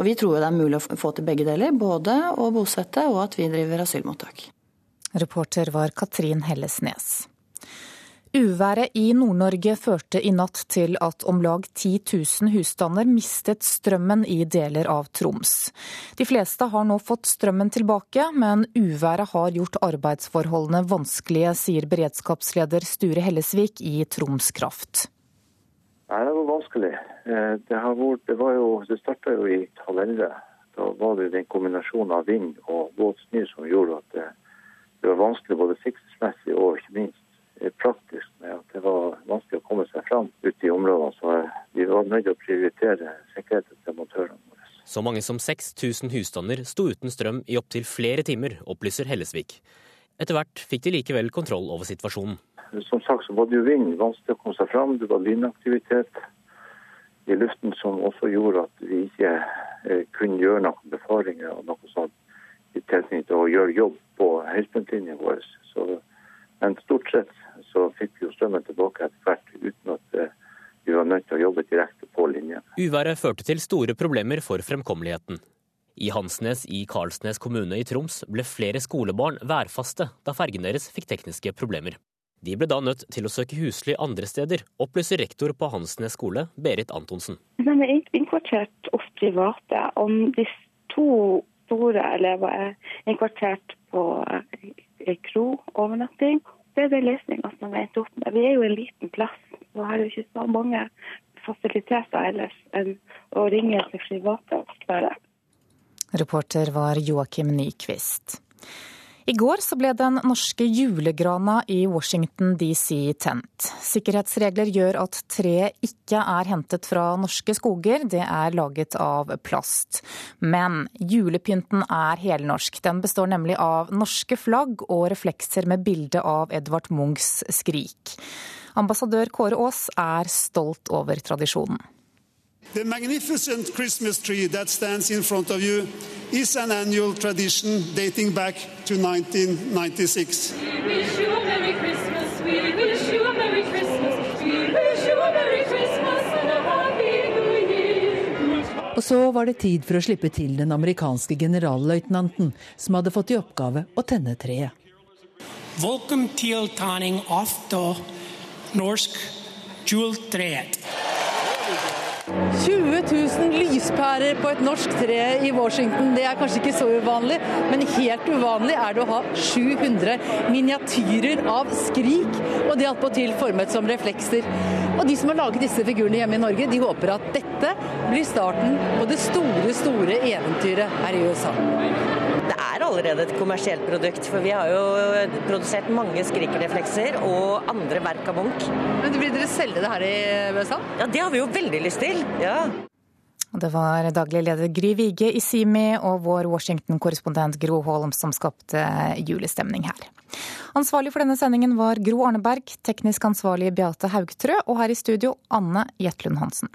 Og vi tror det er mulig å få til begge deler, både å bosette og at vi driver asylmottak. Reporter var Katrin Hellesnes. Uværet i Nord-Norge førte i natt til at om lag 10 000 husstander mistet strømmen i deler av Troms. De fleste har nå fått strømmen tilbake, men uværet har gjort arbeidsforholdene vanskelige, sier beredskapsleder Sture Hellesvik i Troms Kraft. Nei, det var vanskelig. Eh, det, vært, det, jo, det starta jo i halv elleve. da var det den kombinasjonen av vind og våt snø som gjorde at det, det var vanskelig både sikkerhetsmessig og ikke minst eh, praktisk med at det var vanskelig å komme seg fram ute i områdene. Så vi var nødt til å prioritere sikkerheten til montørene. Så mange som 6000 husstander sto uten strøm i opptil flere timer, opplyser Hellesvik. Etter hvert fikk de likevel kontroll over situasjonen. Som sagt så var det jo vind, vanskelig å komme seg fram. Det var lynaktivitet i luften som også gjorde at vi ikke eh, kunne gjøre noen befaringer og noe sånt i tilknytning til å gjøre jobb på høyspentlinjen vår. Så, men stort sett så fikk vi jo strømmen tilbake etter hvert uten at eh, vi var nødt til å jobbe direkte på linjen. Uværet førte til store problemer for fremkommeligheten. I Hansnes i Karlsnes kommune i Troms ble flere skolebarn værfaste da fergen deres fikk tekniske problemer. De ble da nødt til å søke husly andre steder, opplyser rektor på Hansnes skole, Berit Antonsen. De er innkvartert hos private. Om de to store elever er innkvartert på kro-overnatting, det er som vi endte opp med. Vi er jo en liten plass, Nå har jo ikke så mange fasiliteter ellers enn å ringe til private og spørre. Reporter var Joakim Nyquist. I går så ble den norske julegrana i Washington DC tent. Sikkerhetsregler gjør at treet ikke er hentet fra norske skoger, det er laget av plast. Men julepynten er helnorsk. Den består nemlig av norske flagg og reflekser med bilde av Edvard Munchs Skrik. Ambassadør Kåre Aas er stolt over tradisjonen. The magnificent Christmas tree that stands in front of you is an annual tradition dating back to 1996. We wish you a Merry Christmas, we wish you a Merry Christmas, we wish you a Merry Christmas and a Happy New Year. Og så var det tid for å slippe til den amerikanske generalløytnanten, som hadde fått i oppgave å tenne treet. Welcome til tanning av det norsk juletreet. 20 000 lyspærer på et norsk tre i Washington. Det er kanskje ikke så uvanlig, men helt uvanlig er det å ha 700 miniatyrer av Skrik, og det attpåtil formet som reflekser. Og de som har laget disse figurene hjemme i Norge, de håper at dette blir starten på det store, store eventyret her i USA. Det er allerede et kommersielt produkt, for vi har jo produsert mange skrikereflekser og andre verk av Munch. Men Blir dere selge det her i USA? Ja, Det har vi jo veldig lyst til. Ja. Det var daglig leder Gry Vige i Simi og vår Washington-korrespondent Gro Holm som skapte julestemning her. Ansvarlig for denne sendingen var Gro Arneberg, teknisk ansvarlig Beate Haugtrø, og her i studio Anne Jetlund Hansen.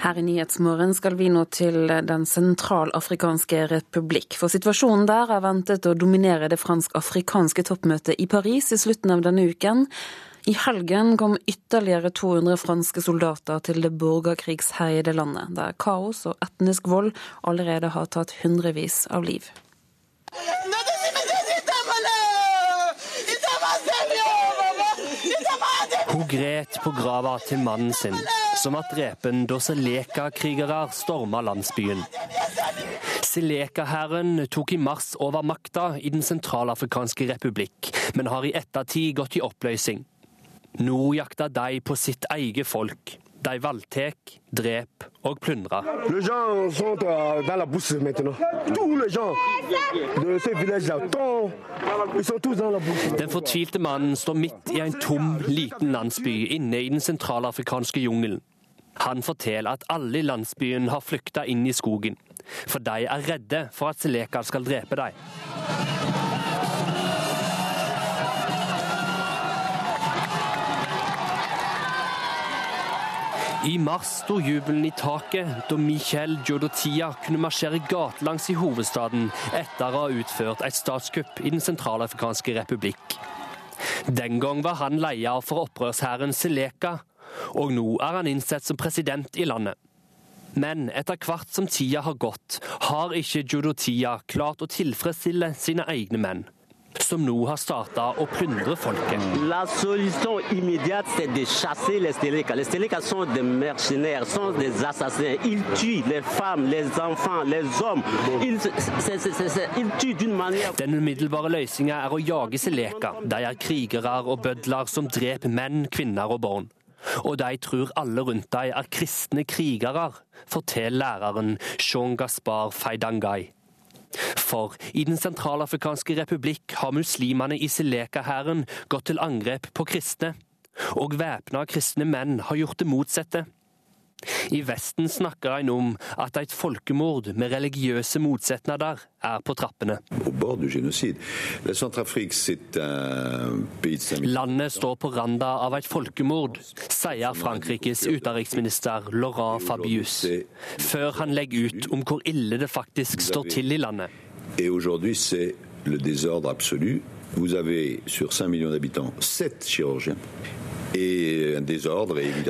Her i Nyhetsmorgen skal vi nå til Den sentralafrikanske republikk. For situasjonen der er ventet å dominere det fransk-afrikanske toppmøtet i Paris i slutten av denne uken. I helgen kom ytterligere 200 franske soldater til det borgerkrigsherjede landet, der kaos og etnisk vold allerede har tatt hundrevis av liv. Hun gret på grava til mannen sin, som var drepen da Seleka-krigere storma landsbyen. Seleka-hæren tok i mars over makta i Den sentralafrikanske republikk, men har i ettertid gått i oppløsning. Nå jakter de på sitt eget folk. De voldtar, dreper og plyndrer. Den fortvilte mannen står midt i en tom, liten landsby inne i den sentralafrikanske jungelen. Han forteller at alle i landsbyen har flykta inn i skogen, for de er redde for at Seleka skal drepe dem. I mars sto jubelen i taket da Michel Jodotia kunne marsjere gatelangs i hovedstaden etter å ha utført et statskupp i Den sentralafrikanske republikk. Den gang var han leder for opprørshæren Seleka, og nå er han innsett som president i landet. Men etter hvert som tida har gått, har ikke Jodotia klart å tilfredsstille sine egne menn som nå har starta å plyndre folket. La solution immédiate, c'est de chasser les Steleka. Les Steleka sont des mercenaires, sont des assassins. Ils tuent les femmes, les enfants, les hommes. Ils, c'est, c'est, c'est, ils tuent d'une manière Den umiddelbare løsninga er å jage Seleka. De er krigere og bødler som dreper menn, kvinner og barn. Og de tror alle rundt dem er kristne krigere, forteller læreren Jean Gaspar Feidangai. For i Den sentralafrikanske republikk har muslimene i Seleka-hæren gått til angrep på kristne, og væpna kristne menn har gjort det motsatte. I Vesten snakker en om at et folkemord med religiøse motsetninger er på trappene. Landet står på randa av et folkemord, sier Frankrikes utenriksminister Laurent Fabius, før han legger ut om hvor ille det faktisk står til i landet. Vous avez sur 5 millions d'habitants 7 chirurgiens.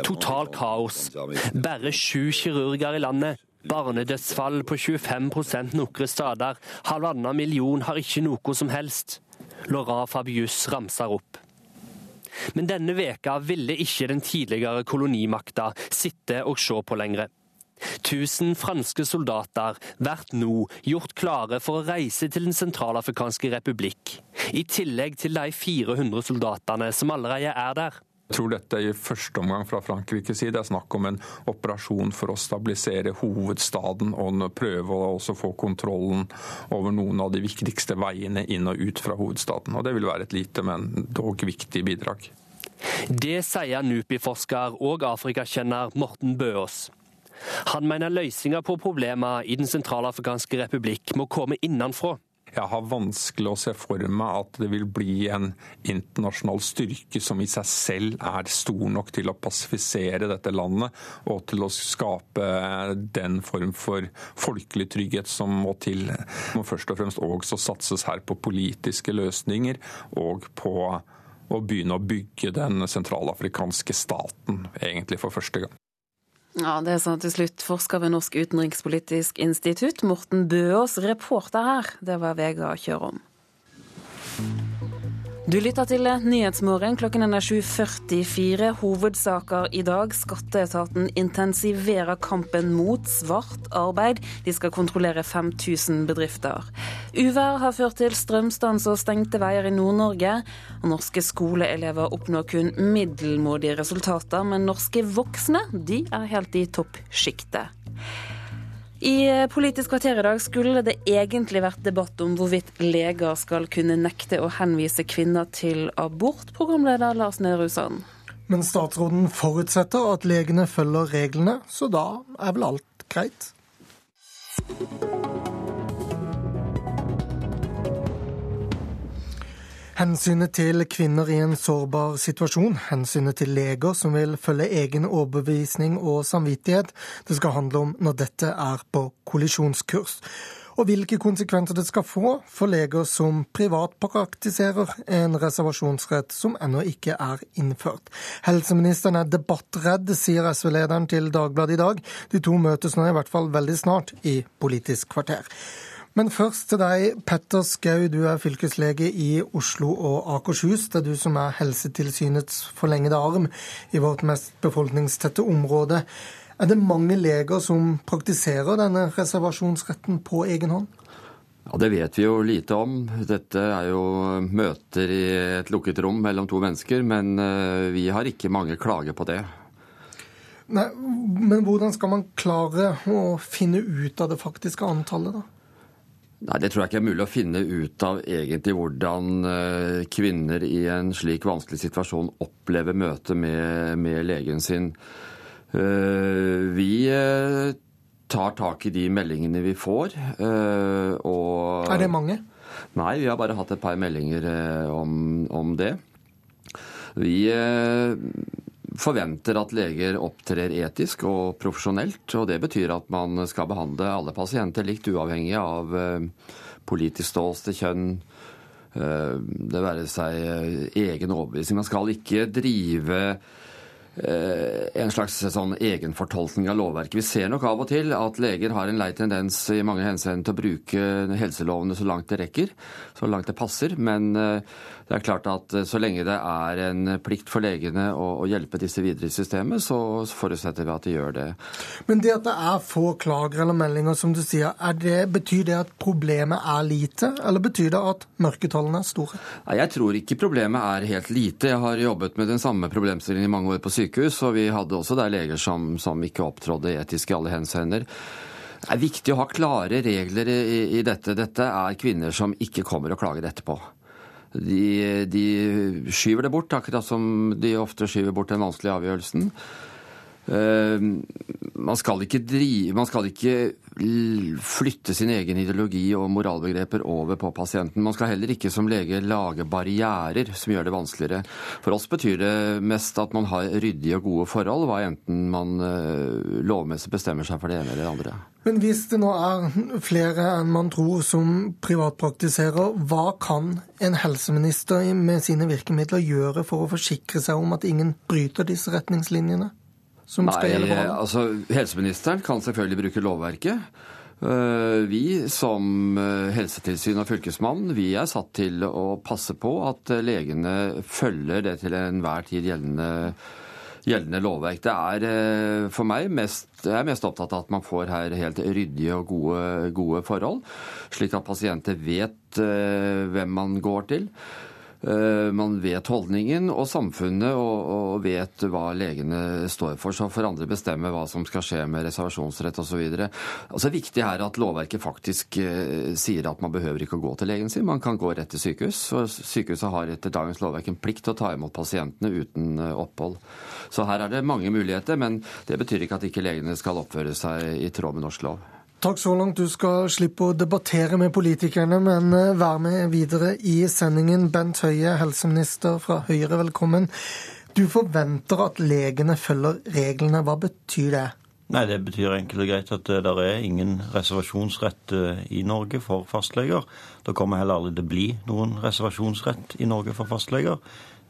Total kaos. Bare sju kirurger i landet. Barnedødsfall på 25 nokre steder. Halvannen million har ikke noe som helst. Laura Fabius ramser opp. Men denne veka ville ikke den tidligere kolonimakta sitte og se på lenger. Tusen franske soldater blir nå gjort klare for å reise til Den sentralafrikanske republikk, i tillegg til de 400 soldatene som allerede er der. Jeg tror dette i første omgang fra Frankrikes side er snakk om en operasjon for å stabilisere hovedstaden og prøve å også få kontrollen over noen av de viktigste veiene inn og ut fra hovedstaden. Og Det vil være et lite, men dog viktig bidrag. Det sier NUPI-forsker og afrikakjenner Morten Bøås. Han mener løsninga på problemene i Den sentralafrikanske republikk må komme innenfra. Jeg har vanskelig å se for meg at det vil bli en internasjonal styrke som i seg selv er stor nok til å pasifisere dette landet og til å skape den form for folkelig trygghet som må til. Det må først og fremst også satses her på politiske løsninger og på å begynne å bygge den sentralafrikanske staten, egentlig for første gang. Ja, Det sa til slutt forsker ved Norsk utenrikspolitisk institutt, Morten Bøås. Reporter her, det var Vegard Kjørom. Du lytter til Nyhetsmorgen. Klokken er 7.44. Hovedsaker i dag. Skatteetaten intensiverer kampen mot svart arbeid. De skal kontrollere 5000 bedrifter. Uvær har ført til strømstans og stengte veier i Nord-Norge. Norske skoleelever oppnår kun middelmådige resultater, men norske voksne de er helt i toppsjiktet. I eh, Politisk kvarter i dag skulle det egentlig vært debatt om hvorvidt leger skal kunne nekte å henvise kvinner til abort, programleder Lars Nehru Sand. Men statsråden forutsetter at legene følger reglene, så da er vel alt greit? Hensynet til kvinner i en sårbar situasjon, hensynet til leger som vil følge egen overbevisning og samvittighet, det skal handle om når dette er på kollisjonskurs. Og hvilke konsekvenser det skal få for leger som privatpraktiserer en reservasjonsrett som ennå ikke er innført. Helseministeren er debattredd, sier SV-lederen til Dagbladet i dag. De to møtes nå i hvert fall veldig snart i Politisk kvarter. Men først til deg, Petter Skau, du er fylkeslege i Oslo og Akershus. Det er du som er Helsetilsynets forlengede arm i vårt mest befolkningstette område. Er det mange leger som praktiserer denne reservasjonsretten på egen hånd? Ja, Det vet vi jo lite om. Dette er jo møter i et lukket rom mellom to mennesker, men eh, vi har ikke mange klager på det. Nei, Men hvordan skal man klare å finne ut av det faktiske antallet, da? Nei, Det tror jeg ikke er mulig å finne ut av egentlig hvordan eh, kvinner i en slik vanskelig situasjon opplever møtet med, med legen sin. Eh, vi eh, tar tak i de meldingene vi får. Og er det mange? Nei, vi har bare hatt et par meldinger om, om det. Vi forventer at leger opptrer etisk og profesjonelt. og Det betyr at man skal behandle alle pasienter likt, uavhengig av eh, politisk ståsted, kjønn, eh, det være seg eh, egen overbevisning. Man skal ikke drive en slags sånn egenfortolkning av lovverket. Vi ser nok av og til at leger har en lei tendens i mange henseender til å bruke helselovene så langt det rekker, så langt det passer. Men det er klart at eh, så lenge det er en plikt for legene å, å hjelpe disse videre i systemet, så forutsetter vi at de gjør det. Men det at det er få klager eller meldinger, som du sier, det, betyr det at problemet er lite, eller betyr det at mørketallene er store? Nei, Jeg tror ikke problemet er helt lite. Jeg har jobbet med den samme problemstillingen i mange år på sykehus sykehus, og vi hadde også der leger som, som ikke opptrådde etisk i alle henseender. Det er viktig å ha klare regler i, i dette. Dette er kvinner som ikke kommer og klager etterpå. De, de skyver det bort, akkurat som de ofte skyver bort den vanskelige avgjørelsen. Man skal drive Man skal ikke flytte sin egen ideologi og moralbegreper over på pasienten. Man skal heller ikke som lege lage barrierer som gjør det vanskeligere. For oss betyr det mest at man har ryddige og gode forhold, hva enten man uh, lovmessig bestemmer seg for det ene eller det andre. Men hvis det nå er flere enn man tror som privatpraktiserer, hva kan en helseminister med sine virkemidler gjøre for å forsikre seg om at ingen bryter disse retningslinjene? Som Nei, skal gjelde for Altså, helseministeren kan selvfølgelig bruke lovverket. Eh, vi som eh, helsetilsyn og fylkesmann vi er satt til å passe på at eh, legene følger det til enhver tid gjeldende, gjeldende lovverk. Det er for meg mest, jeg er mest opptatt av at man får her helt ryddige og gode, gode forhold, slik at pasienter vet hvem man går til. Eh, man vet holdningen og samfunnet og, vet hva legene står for. Så får andre bestemme hva som skal skje med reservasjonsrett osv. Altså, viktig er at lovverket faktisk eh, sier at man behøver ikke å gå til legen sin. Man kan gå rett til sykehus. og Sykehuset har etter dagens lovverk en plikt til å ta imot pasientene uten eh, opphold. Så her er det mange muligheter, men det betyr ikke at ikke legene skal oppføre seg i tråd med norsk lov. Takk så langt. Du skal slippe å debattere med politikerne, men eh, vær med videre i sendingen. Bent Høie, helseminister fra Høyre, velkommen. Du forventer at legene følger reglene. Hva betyr det? Nei, Det betyr enkelt og greit at eh, det er ingen reservasjonsrett eh, i Norge for fastleger. Det kommer heller aldri til å bli noen reservasjonsrett i Norge for fastleger.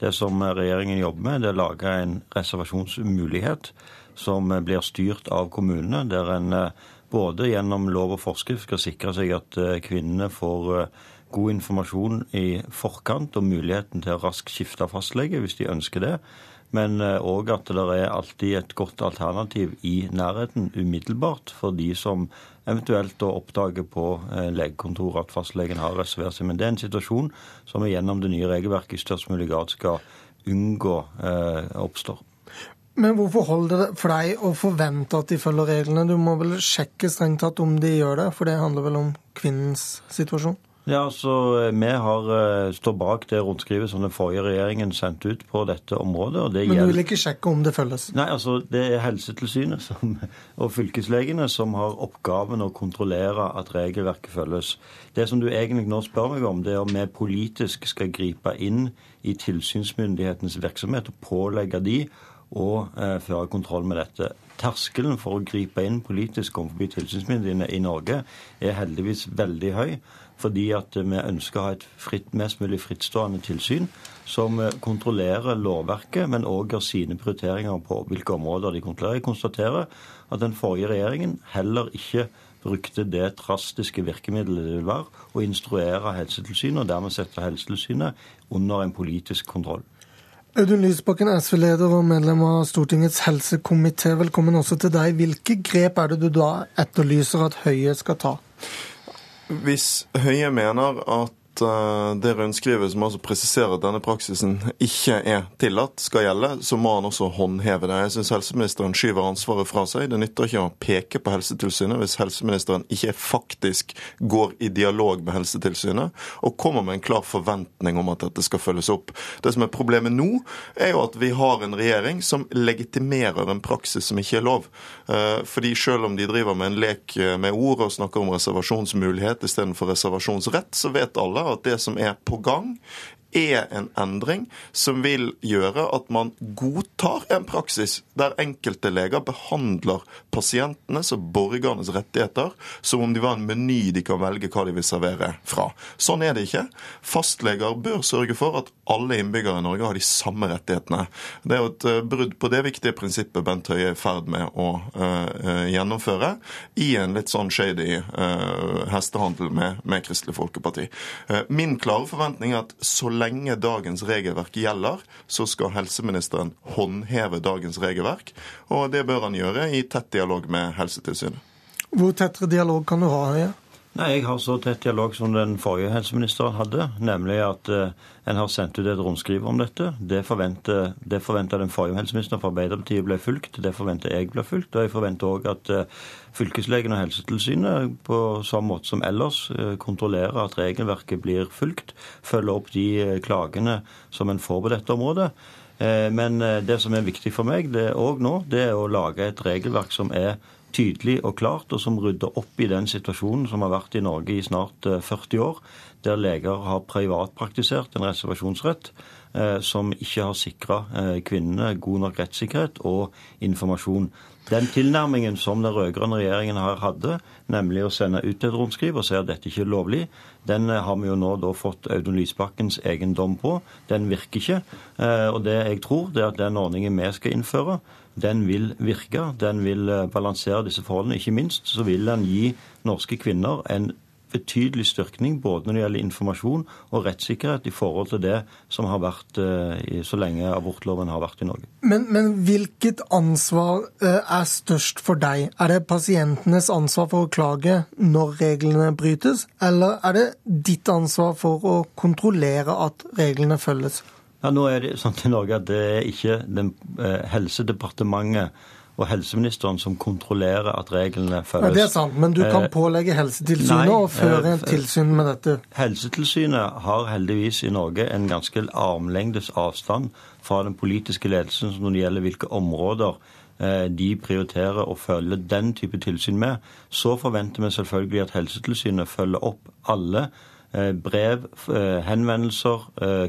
Det som regjeringen jobber med, det er å lage en reservasjonsmulighet som blir styrt av kommunene, der en både gjennom lov og forskrift skal sikre seg at eh, kvinnene får eh, god informasjon i forkant og muligheten til å raskt skifte fastlege hvis de ønsker det. Men òg eh, at det er alltid et godt alternativ i nærheten umiddelbart for de som eventuelt da oppdager på legekontoret at fastlegen har reservert seg. Men det er en situasjon som vi gjennom det nye regelverket i størst mulig grad skal unngå eh, oppstår. Men hvorfor holder det for deg å forvente at de følger reglene? Du må vel sjekke strengt tatt om de gjør det, for det handler vel om kvinnens situasjon? Ja, altså Vi har uh, står bak det rundskrivet som den forrige regjeringen sendte ut på dette området. Det Men du vil ikke sjekke om det følges? Nei, altså det er Helsetilsynet som, og fylkeslegene som har oppgaven å kontrollere at regelverket følges. Det som du egentlig nå spør meg om, det er om vi politisk skal gripe inn i tilsynsmyndighetens virksomhet og pålegge de og eh, føre kontroll med dette. Terskelen for å gripe inn politisk overfor tilsynsmyndighetene i Norge er heldigvis veldig høy, fordi at vi ønsker å ha et fritt, mest mulig frittstående tilsyn som eh, kontrollerer lovverket, men òg gjør sine prioriteringer på hvilke områder de kontrollerer. Jeg konstaterer at den forrige regjeringen heller ikke brukte det drastiske virkemidlet det vil være å instruere Helsetilsynet, og dermed sette Helsetilsynet under en politisk kontroll. Audun Lysbakken, SV-leder og medlem av Stortingets helsekomité, velkommen også til deg. Hvilke grep er det du da etterlyser at Høie skal ta? Hvis Høie mener at Eh, det rundskrivet som altså presiserer at denne praksisen ikke er tillatt, skal gjelde, så må han også håndheve det. Jeg syns helseministeren skyver ansvaret fra seg. Det nytter ikke å peke på Helsetilsynet hvis helseministeren ikke faktisk går i dialog med Helsetilsynet og kommer med en klar forventning om at dette skal følges opp. Det som er problemet nå, er jo at vi har en regjering som legitimerer en praksis som ikke er lov. Eh, fordi selv om de driver med en lek med ord og snakker om reservasjonsmulighet istedenfor reservasjonsrett, så vet alle at det som er på gang, er en endring som vil gjøre at man godtar en praksis der enkelte leger behandler pasientenes og borgernes rettigheter som om de var en meny de kan velge hva de vil servere fra. Sånn er det ikke. Fastleger bør sørge for at alle innbyggere i Norge har de samme rettighetene. Det er jo et eh, brudd på det viktige prinsippet Bent Høie er i ferd med å uh, gjennomføre i en litt sånn shady uh, hestehandel med, med Kristelig Folkeparti. Uh, min klare forventning er at så lenge dagens regelverk gjelder, så skal helseministeren håndheve dagens regelverk. Og det bør han gjøre i tett dialog med Helsetilsynet. Hvor tettere dialog kan du ha? Ja? Nei, Jeg har så tett dialog som den forrige helseministeren hadde, nemlig at eh, en har sendt ut et rundskriv om dette. Det forventer, det forventer den forrige helseministeren fra Arbeiderpartiet ble fulgt. Det forventer jeg blir fulgt. Og jeg forventer òg at eh, fylkeslegen og Helsetilsynet på samme måte som ellers uh, kontrollerer at regelverket blir fulgt. Følger opp de klagene som en får på dette området. Men det som er viktig for meg det òg nå, det er å lage et regelverk som er tydelig og klart, og som rydder opp i den situasjonen som har vært i Norge i snart 40 eh, år, der leger har privatpraktisert en reservasjonsrett eh, som ikke har sikra eh, kvinnene god nok rettssikkerhet og informasjon. Den tilnærmingen som den rød-grønne regjeringen her hadde, nemlig å sende ut et rundskriv og si at dette ikke er lovlig, den har vi jo nå da fått Audun Lysbakkens egen dom på. Den virker ikke. Og det jeg tror, det er at den ordningen vi skal innføre, den vil virke. Den vil eh, balansere disse forholdene. Ikke minst så vil den gi norske kvinner en betydelig styrkning både når det gjelder informasjon og rettssikkerhet i forhold til det som har vært uh, så lenge abortloven har vært i Norge. Men, men, hvilket ansvar uh, er størst for deg? Er det pasientenes ansvar for å klage når reglene brytes, eller er det ditt ansvar for å kontrollere at reglene følges? Ja, nå er det sånn i Norge at det er ikke den, eh, Helsedepartementet og helseministeren som kontrollerer at reglene følges. Ja, det er sant, men du kan eh, pålegge Helsetilsynet å føre en tilsyn med dette? Helsetilsynet har heldigvis i Norge en ganske armlengdes avstand fra den politiske ledelsen når det gjelder hvilke områder eh, de prioriterer å følge den type tilsyn med. Så forventer vi selvfølgelig at Helsetilsynet følger opp alle brev, henvendelser,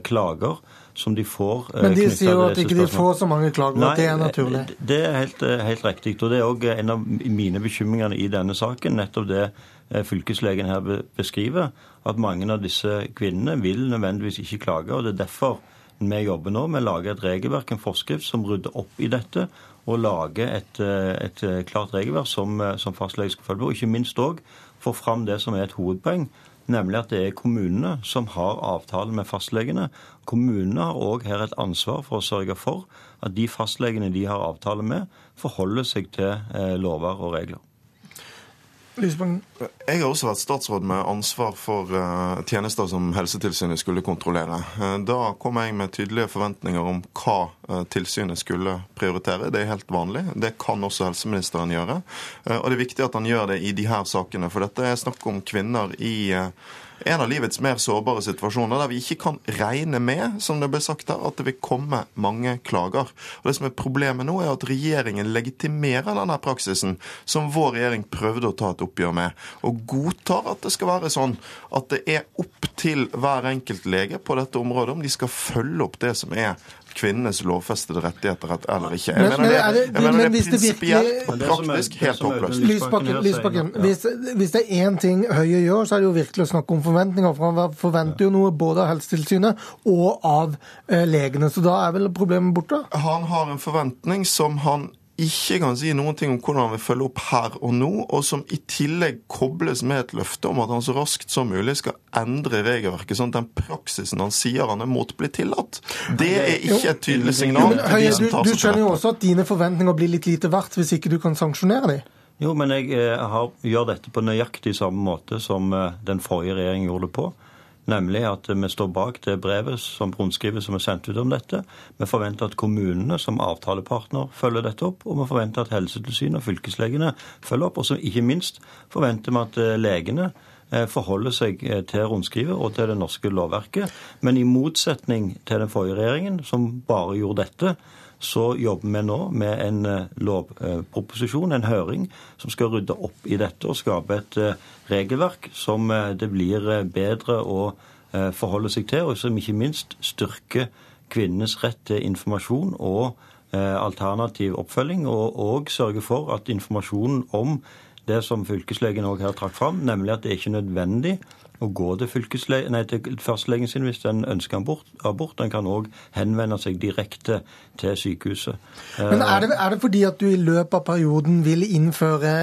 klager som de får. Eh, Men de sier jo at ikke de får så mange klager, Nei, at det er naturlig? Det er helt, eh, helt riktig. Og det er òg en av mine bekymringer i denne saken. Nettopp det eh, fylkeslegen her beskriver. At mange av disse kvinnene vil nødvendigvis ikke klage. og Det er derfor vi jobber nå med å lage et regelverk, en forskrift, som rydder opp i dette. Og lage et, et klart regelverk som, som fastlege skal følge på. Og ikke minst òg få fram det som er et hovedpoeng nemlig at det er kommunene som har avtale med fastlegene. Kommunene har òg her et ansvar for å sørge for at de fastlegene de har avtale med, forholder seg til eh, lover og regler. Jeg har også vært statsråd med ansvar for uh, tjenester som Helsetilsynet skulle kontrollere. Uh, da kom jeg med tydelige forventninger om hva uh, tilsynet skulle prioritere. Det er helt vanlig. Det kan også helseministeren gjøre. Og det er viktig at han gjør det i de her sakene, for dette er snakk om kvinner i en av livets mer sårbare situasjoner, der vi ikke kan regne med, som det ble sagt her, at det vil komme mange klager. Og Det som er problemet nå, er at regjeringen legitimerer denne praksisen som vår regjering prøvde å ta et oppgjør med, og godtar at det skal være sånn at det er opp til hver enkelt lege på dette området om de skal følge opp det som er kvinnenes lovfestede rettigheter eller ikke. Jeg mener det, jeg mener det er prinsipielt og praktisk helt håpløst. Lysbakken, hvis, hvis, det er én ting Høie gjør, så er det jo virkelig å snakke om forventninger. For han forventer jo noe både av Helsetilsynet og av eh, legene. Så da er vel problemet borte? Han har en forventning som han ikke kan si noen ting om hvordan han vil følge opp her og nå, og som i tillegg kobles med et løfte om at han så raskt som mulig skal endre regelverket, sånn at den praksisen han sier han er mot, blir tillatt. Det er ikke et tydelig signal. Jo, Høie, du, du skjønner jo også at dine forventninger blir litt lite verdt hvis ikke du kan sanksjonere dem? Jo, men jeg eh, har, gjør dette på nøyaktig samme måte som eh, den forrige regjeringen gjorde det på. Nemlig at vi står bak det brevet som rundskrivet som er sendt ut om dette. Vi forventer at kommunene som avtalepartner følger dette opp, og vi forventer at Helsetilsynet og fylkeslegene følger opp. Og så ikke minst forventer vi at eh, legene eh, forholder seg eh, til rundskrivet og til det norske lovverket. Men i motsetning til den forrige regjeringen, som bare gjorde dette, så jobber vi nå med en eh, lovproposisjon, en høring, som skal rydde opp i dette og skape et eh, regelverk som eh, det blir bedre å forholde seg til, og som ikke minst styrker kvinnenes rett til informasjon og alternativ oppfølging, og, og sørger for at informasjonen om det som fylkeslegen òg her trakk fram, nemlig at det er ikke nødvendig å gå til, nei, til fastlegen sin hvis den ønsker abort. abort. Den kan òg henvende seg direkte til sykehuset. Men er det, er det, fordi at du i løpet av perioden vil innføre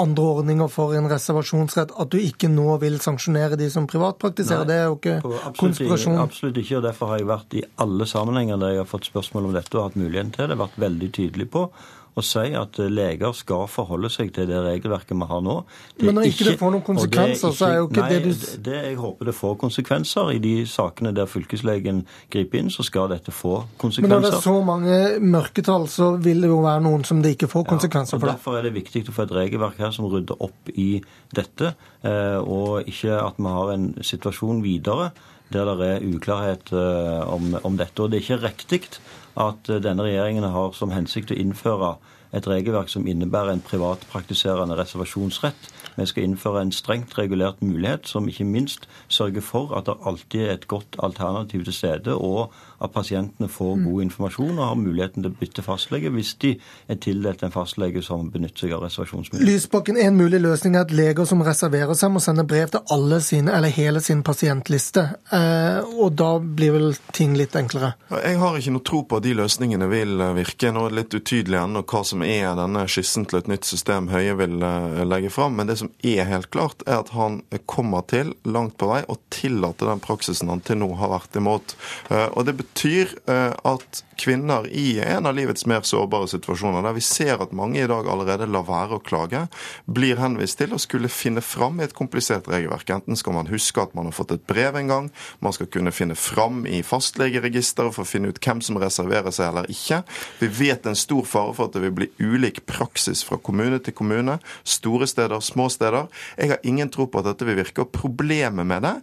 andre ordninger for en reservasjonsrett, at du ikke nå vil sanksjonere de som privatpraktiserer? Nei, det er jo ikke absolutt, konspirasjon? Absolutt ikke, og derfor har jeg vært i alle sammenhenger der jeg har fått spørsmål om dette og hatt muligheten til det, vært veldig tydelig på å si at leger skal forholde seg til det regelverket vi har nå. Men når ikke det får noen konsekvenser, så er jo ikke nei, det du det, det Jeg håper det får konsekvenser. I de sakene der fylkeslegen griper inn, så skal dette få konsekvenser. Men når det er så mange mørketall, så vil det jo være noen som det ikke får konsekvenser ja, og for. Derfor er det viktig å få et regelverk her som rydder opp i dette, eh, og ikke at vi har en situasjon videre der det er uklarhet eh, om, om dette. Og det er ikke riktig at eh, denne regjeringen har som hensikt å innføre et regelverk som innebærer en privatpraktiserende reservasjonsrett. Vi skal innføre en strengt regulert mulighet som ikke minst sørger for at det alltid er et godt alternativ til stede, og at pasientene får mm. god informasjon og har muligheten til å bytte fastlege hvis de er tildelt en fastlege som benytter seg av reservasjonsmulighet. Lysbakken, En mulig løsning er at leger som reserverer seg, må sende brev til alle sine, eller hele sin pasientliste. Eh, og da blir vel ting litt enklere? Jeg har ikke noe tro på at de løsningene vil eh, virke. Nå er det litt utydelig ennå hva som er denne skissen til et nytt system Høie vil eh, legge fram. Men det som er helt klart, er at han kommer til, langt på vei, å tillate den praksisen han til nå har vært imot. Eh, og det betyr betyr eh, at kvinner i en av livets mer sårbare situasjoner, der vi ser at mange i dag allerede lar være å klage, blir henvist til å skulle finne fram i et komplisert regelverk. Enten skal man huske at man har fått et brev en gang, man skal kunne finne fram i fastlegeregisteret for å finne ut hvem som reserverer seg eller ikke. Vi vet en stor fare for at det vil bli ulik praksis fra kommune til kommune, store steder, små steder. Jeg har ingen tro på at dette vil virke. og Problemet med det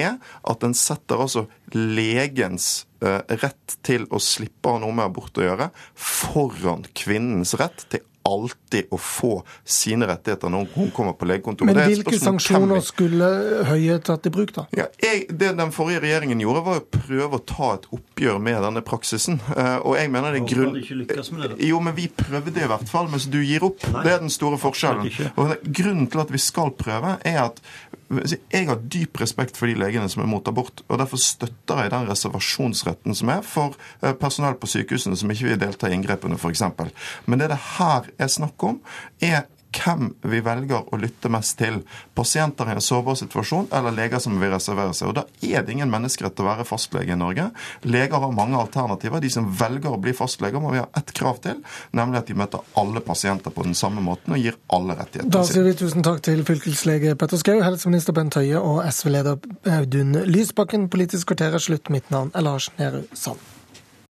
er at en setter altså legens Eh, rett til å slippe å har noe med abort å gjøre, foran kvinnens rett til alltid å få sine rettigheter når hun kommer på legekontoret. Men hvilke sanksjoner skulle Høie tatt i bruk, da? Ja, jeg, det den forrige regjeringen gjorde, var å prøve å ta et oppgjør med denne praksisen. Uh, og jeg mener det er grunn... Det, jo, men vi prøvde i hvert fall, mens du gir opp. Nei, det er den store forskjellen. Og Grunnen til at vi skal prøve, er at jeg har dyp respekt for de legene som er mot abort, og derfor støtter jeg den reservasjonsretten som er for eh, personell på sykehusene som ikke vil delta i inngrepene, f.eks. Men det det her er snakk om, er hvem vi velger å lytte mest til. Pasienter i en sårbar situasjon eller leger som vil reservere seg. Og Da er det ingen menneskerett å være fastlege i Norge. Leger har mange alternativer. De som velger å bli fastleger, må vi ha ett krav til, nemlig at de møter alle pasienter på den samme måten og gir alle rettigheter. Da sier vi tusen takk til fylkeslege Petter Skau, helseminister Bent Høie og SV-leder Audun Lysbakken. Politisk kvarter er slutt. Mitt navn er Lars Nehru Sand.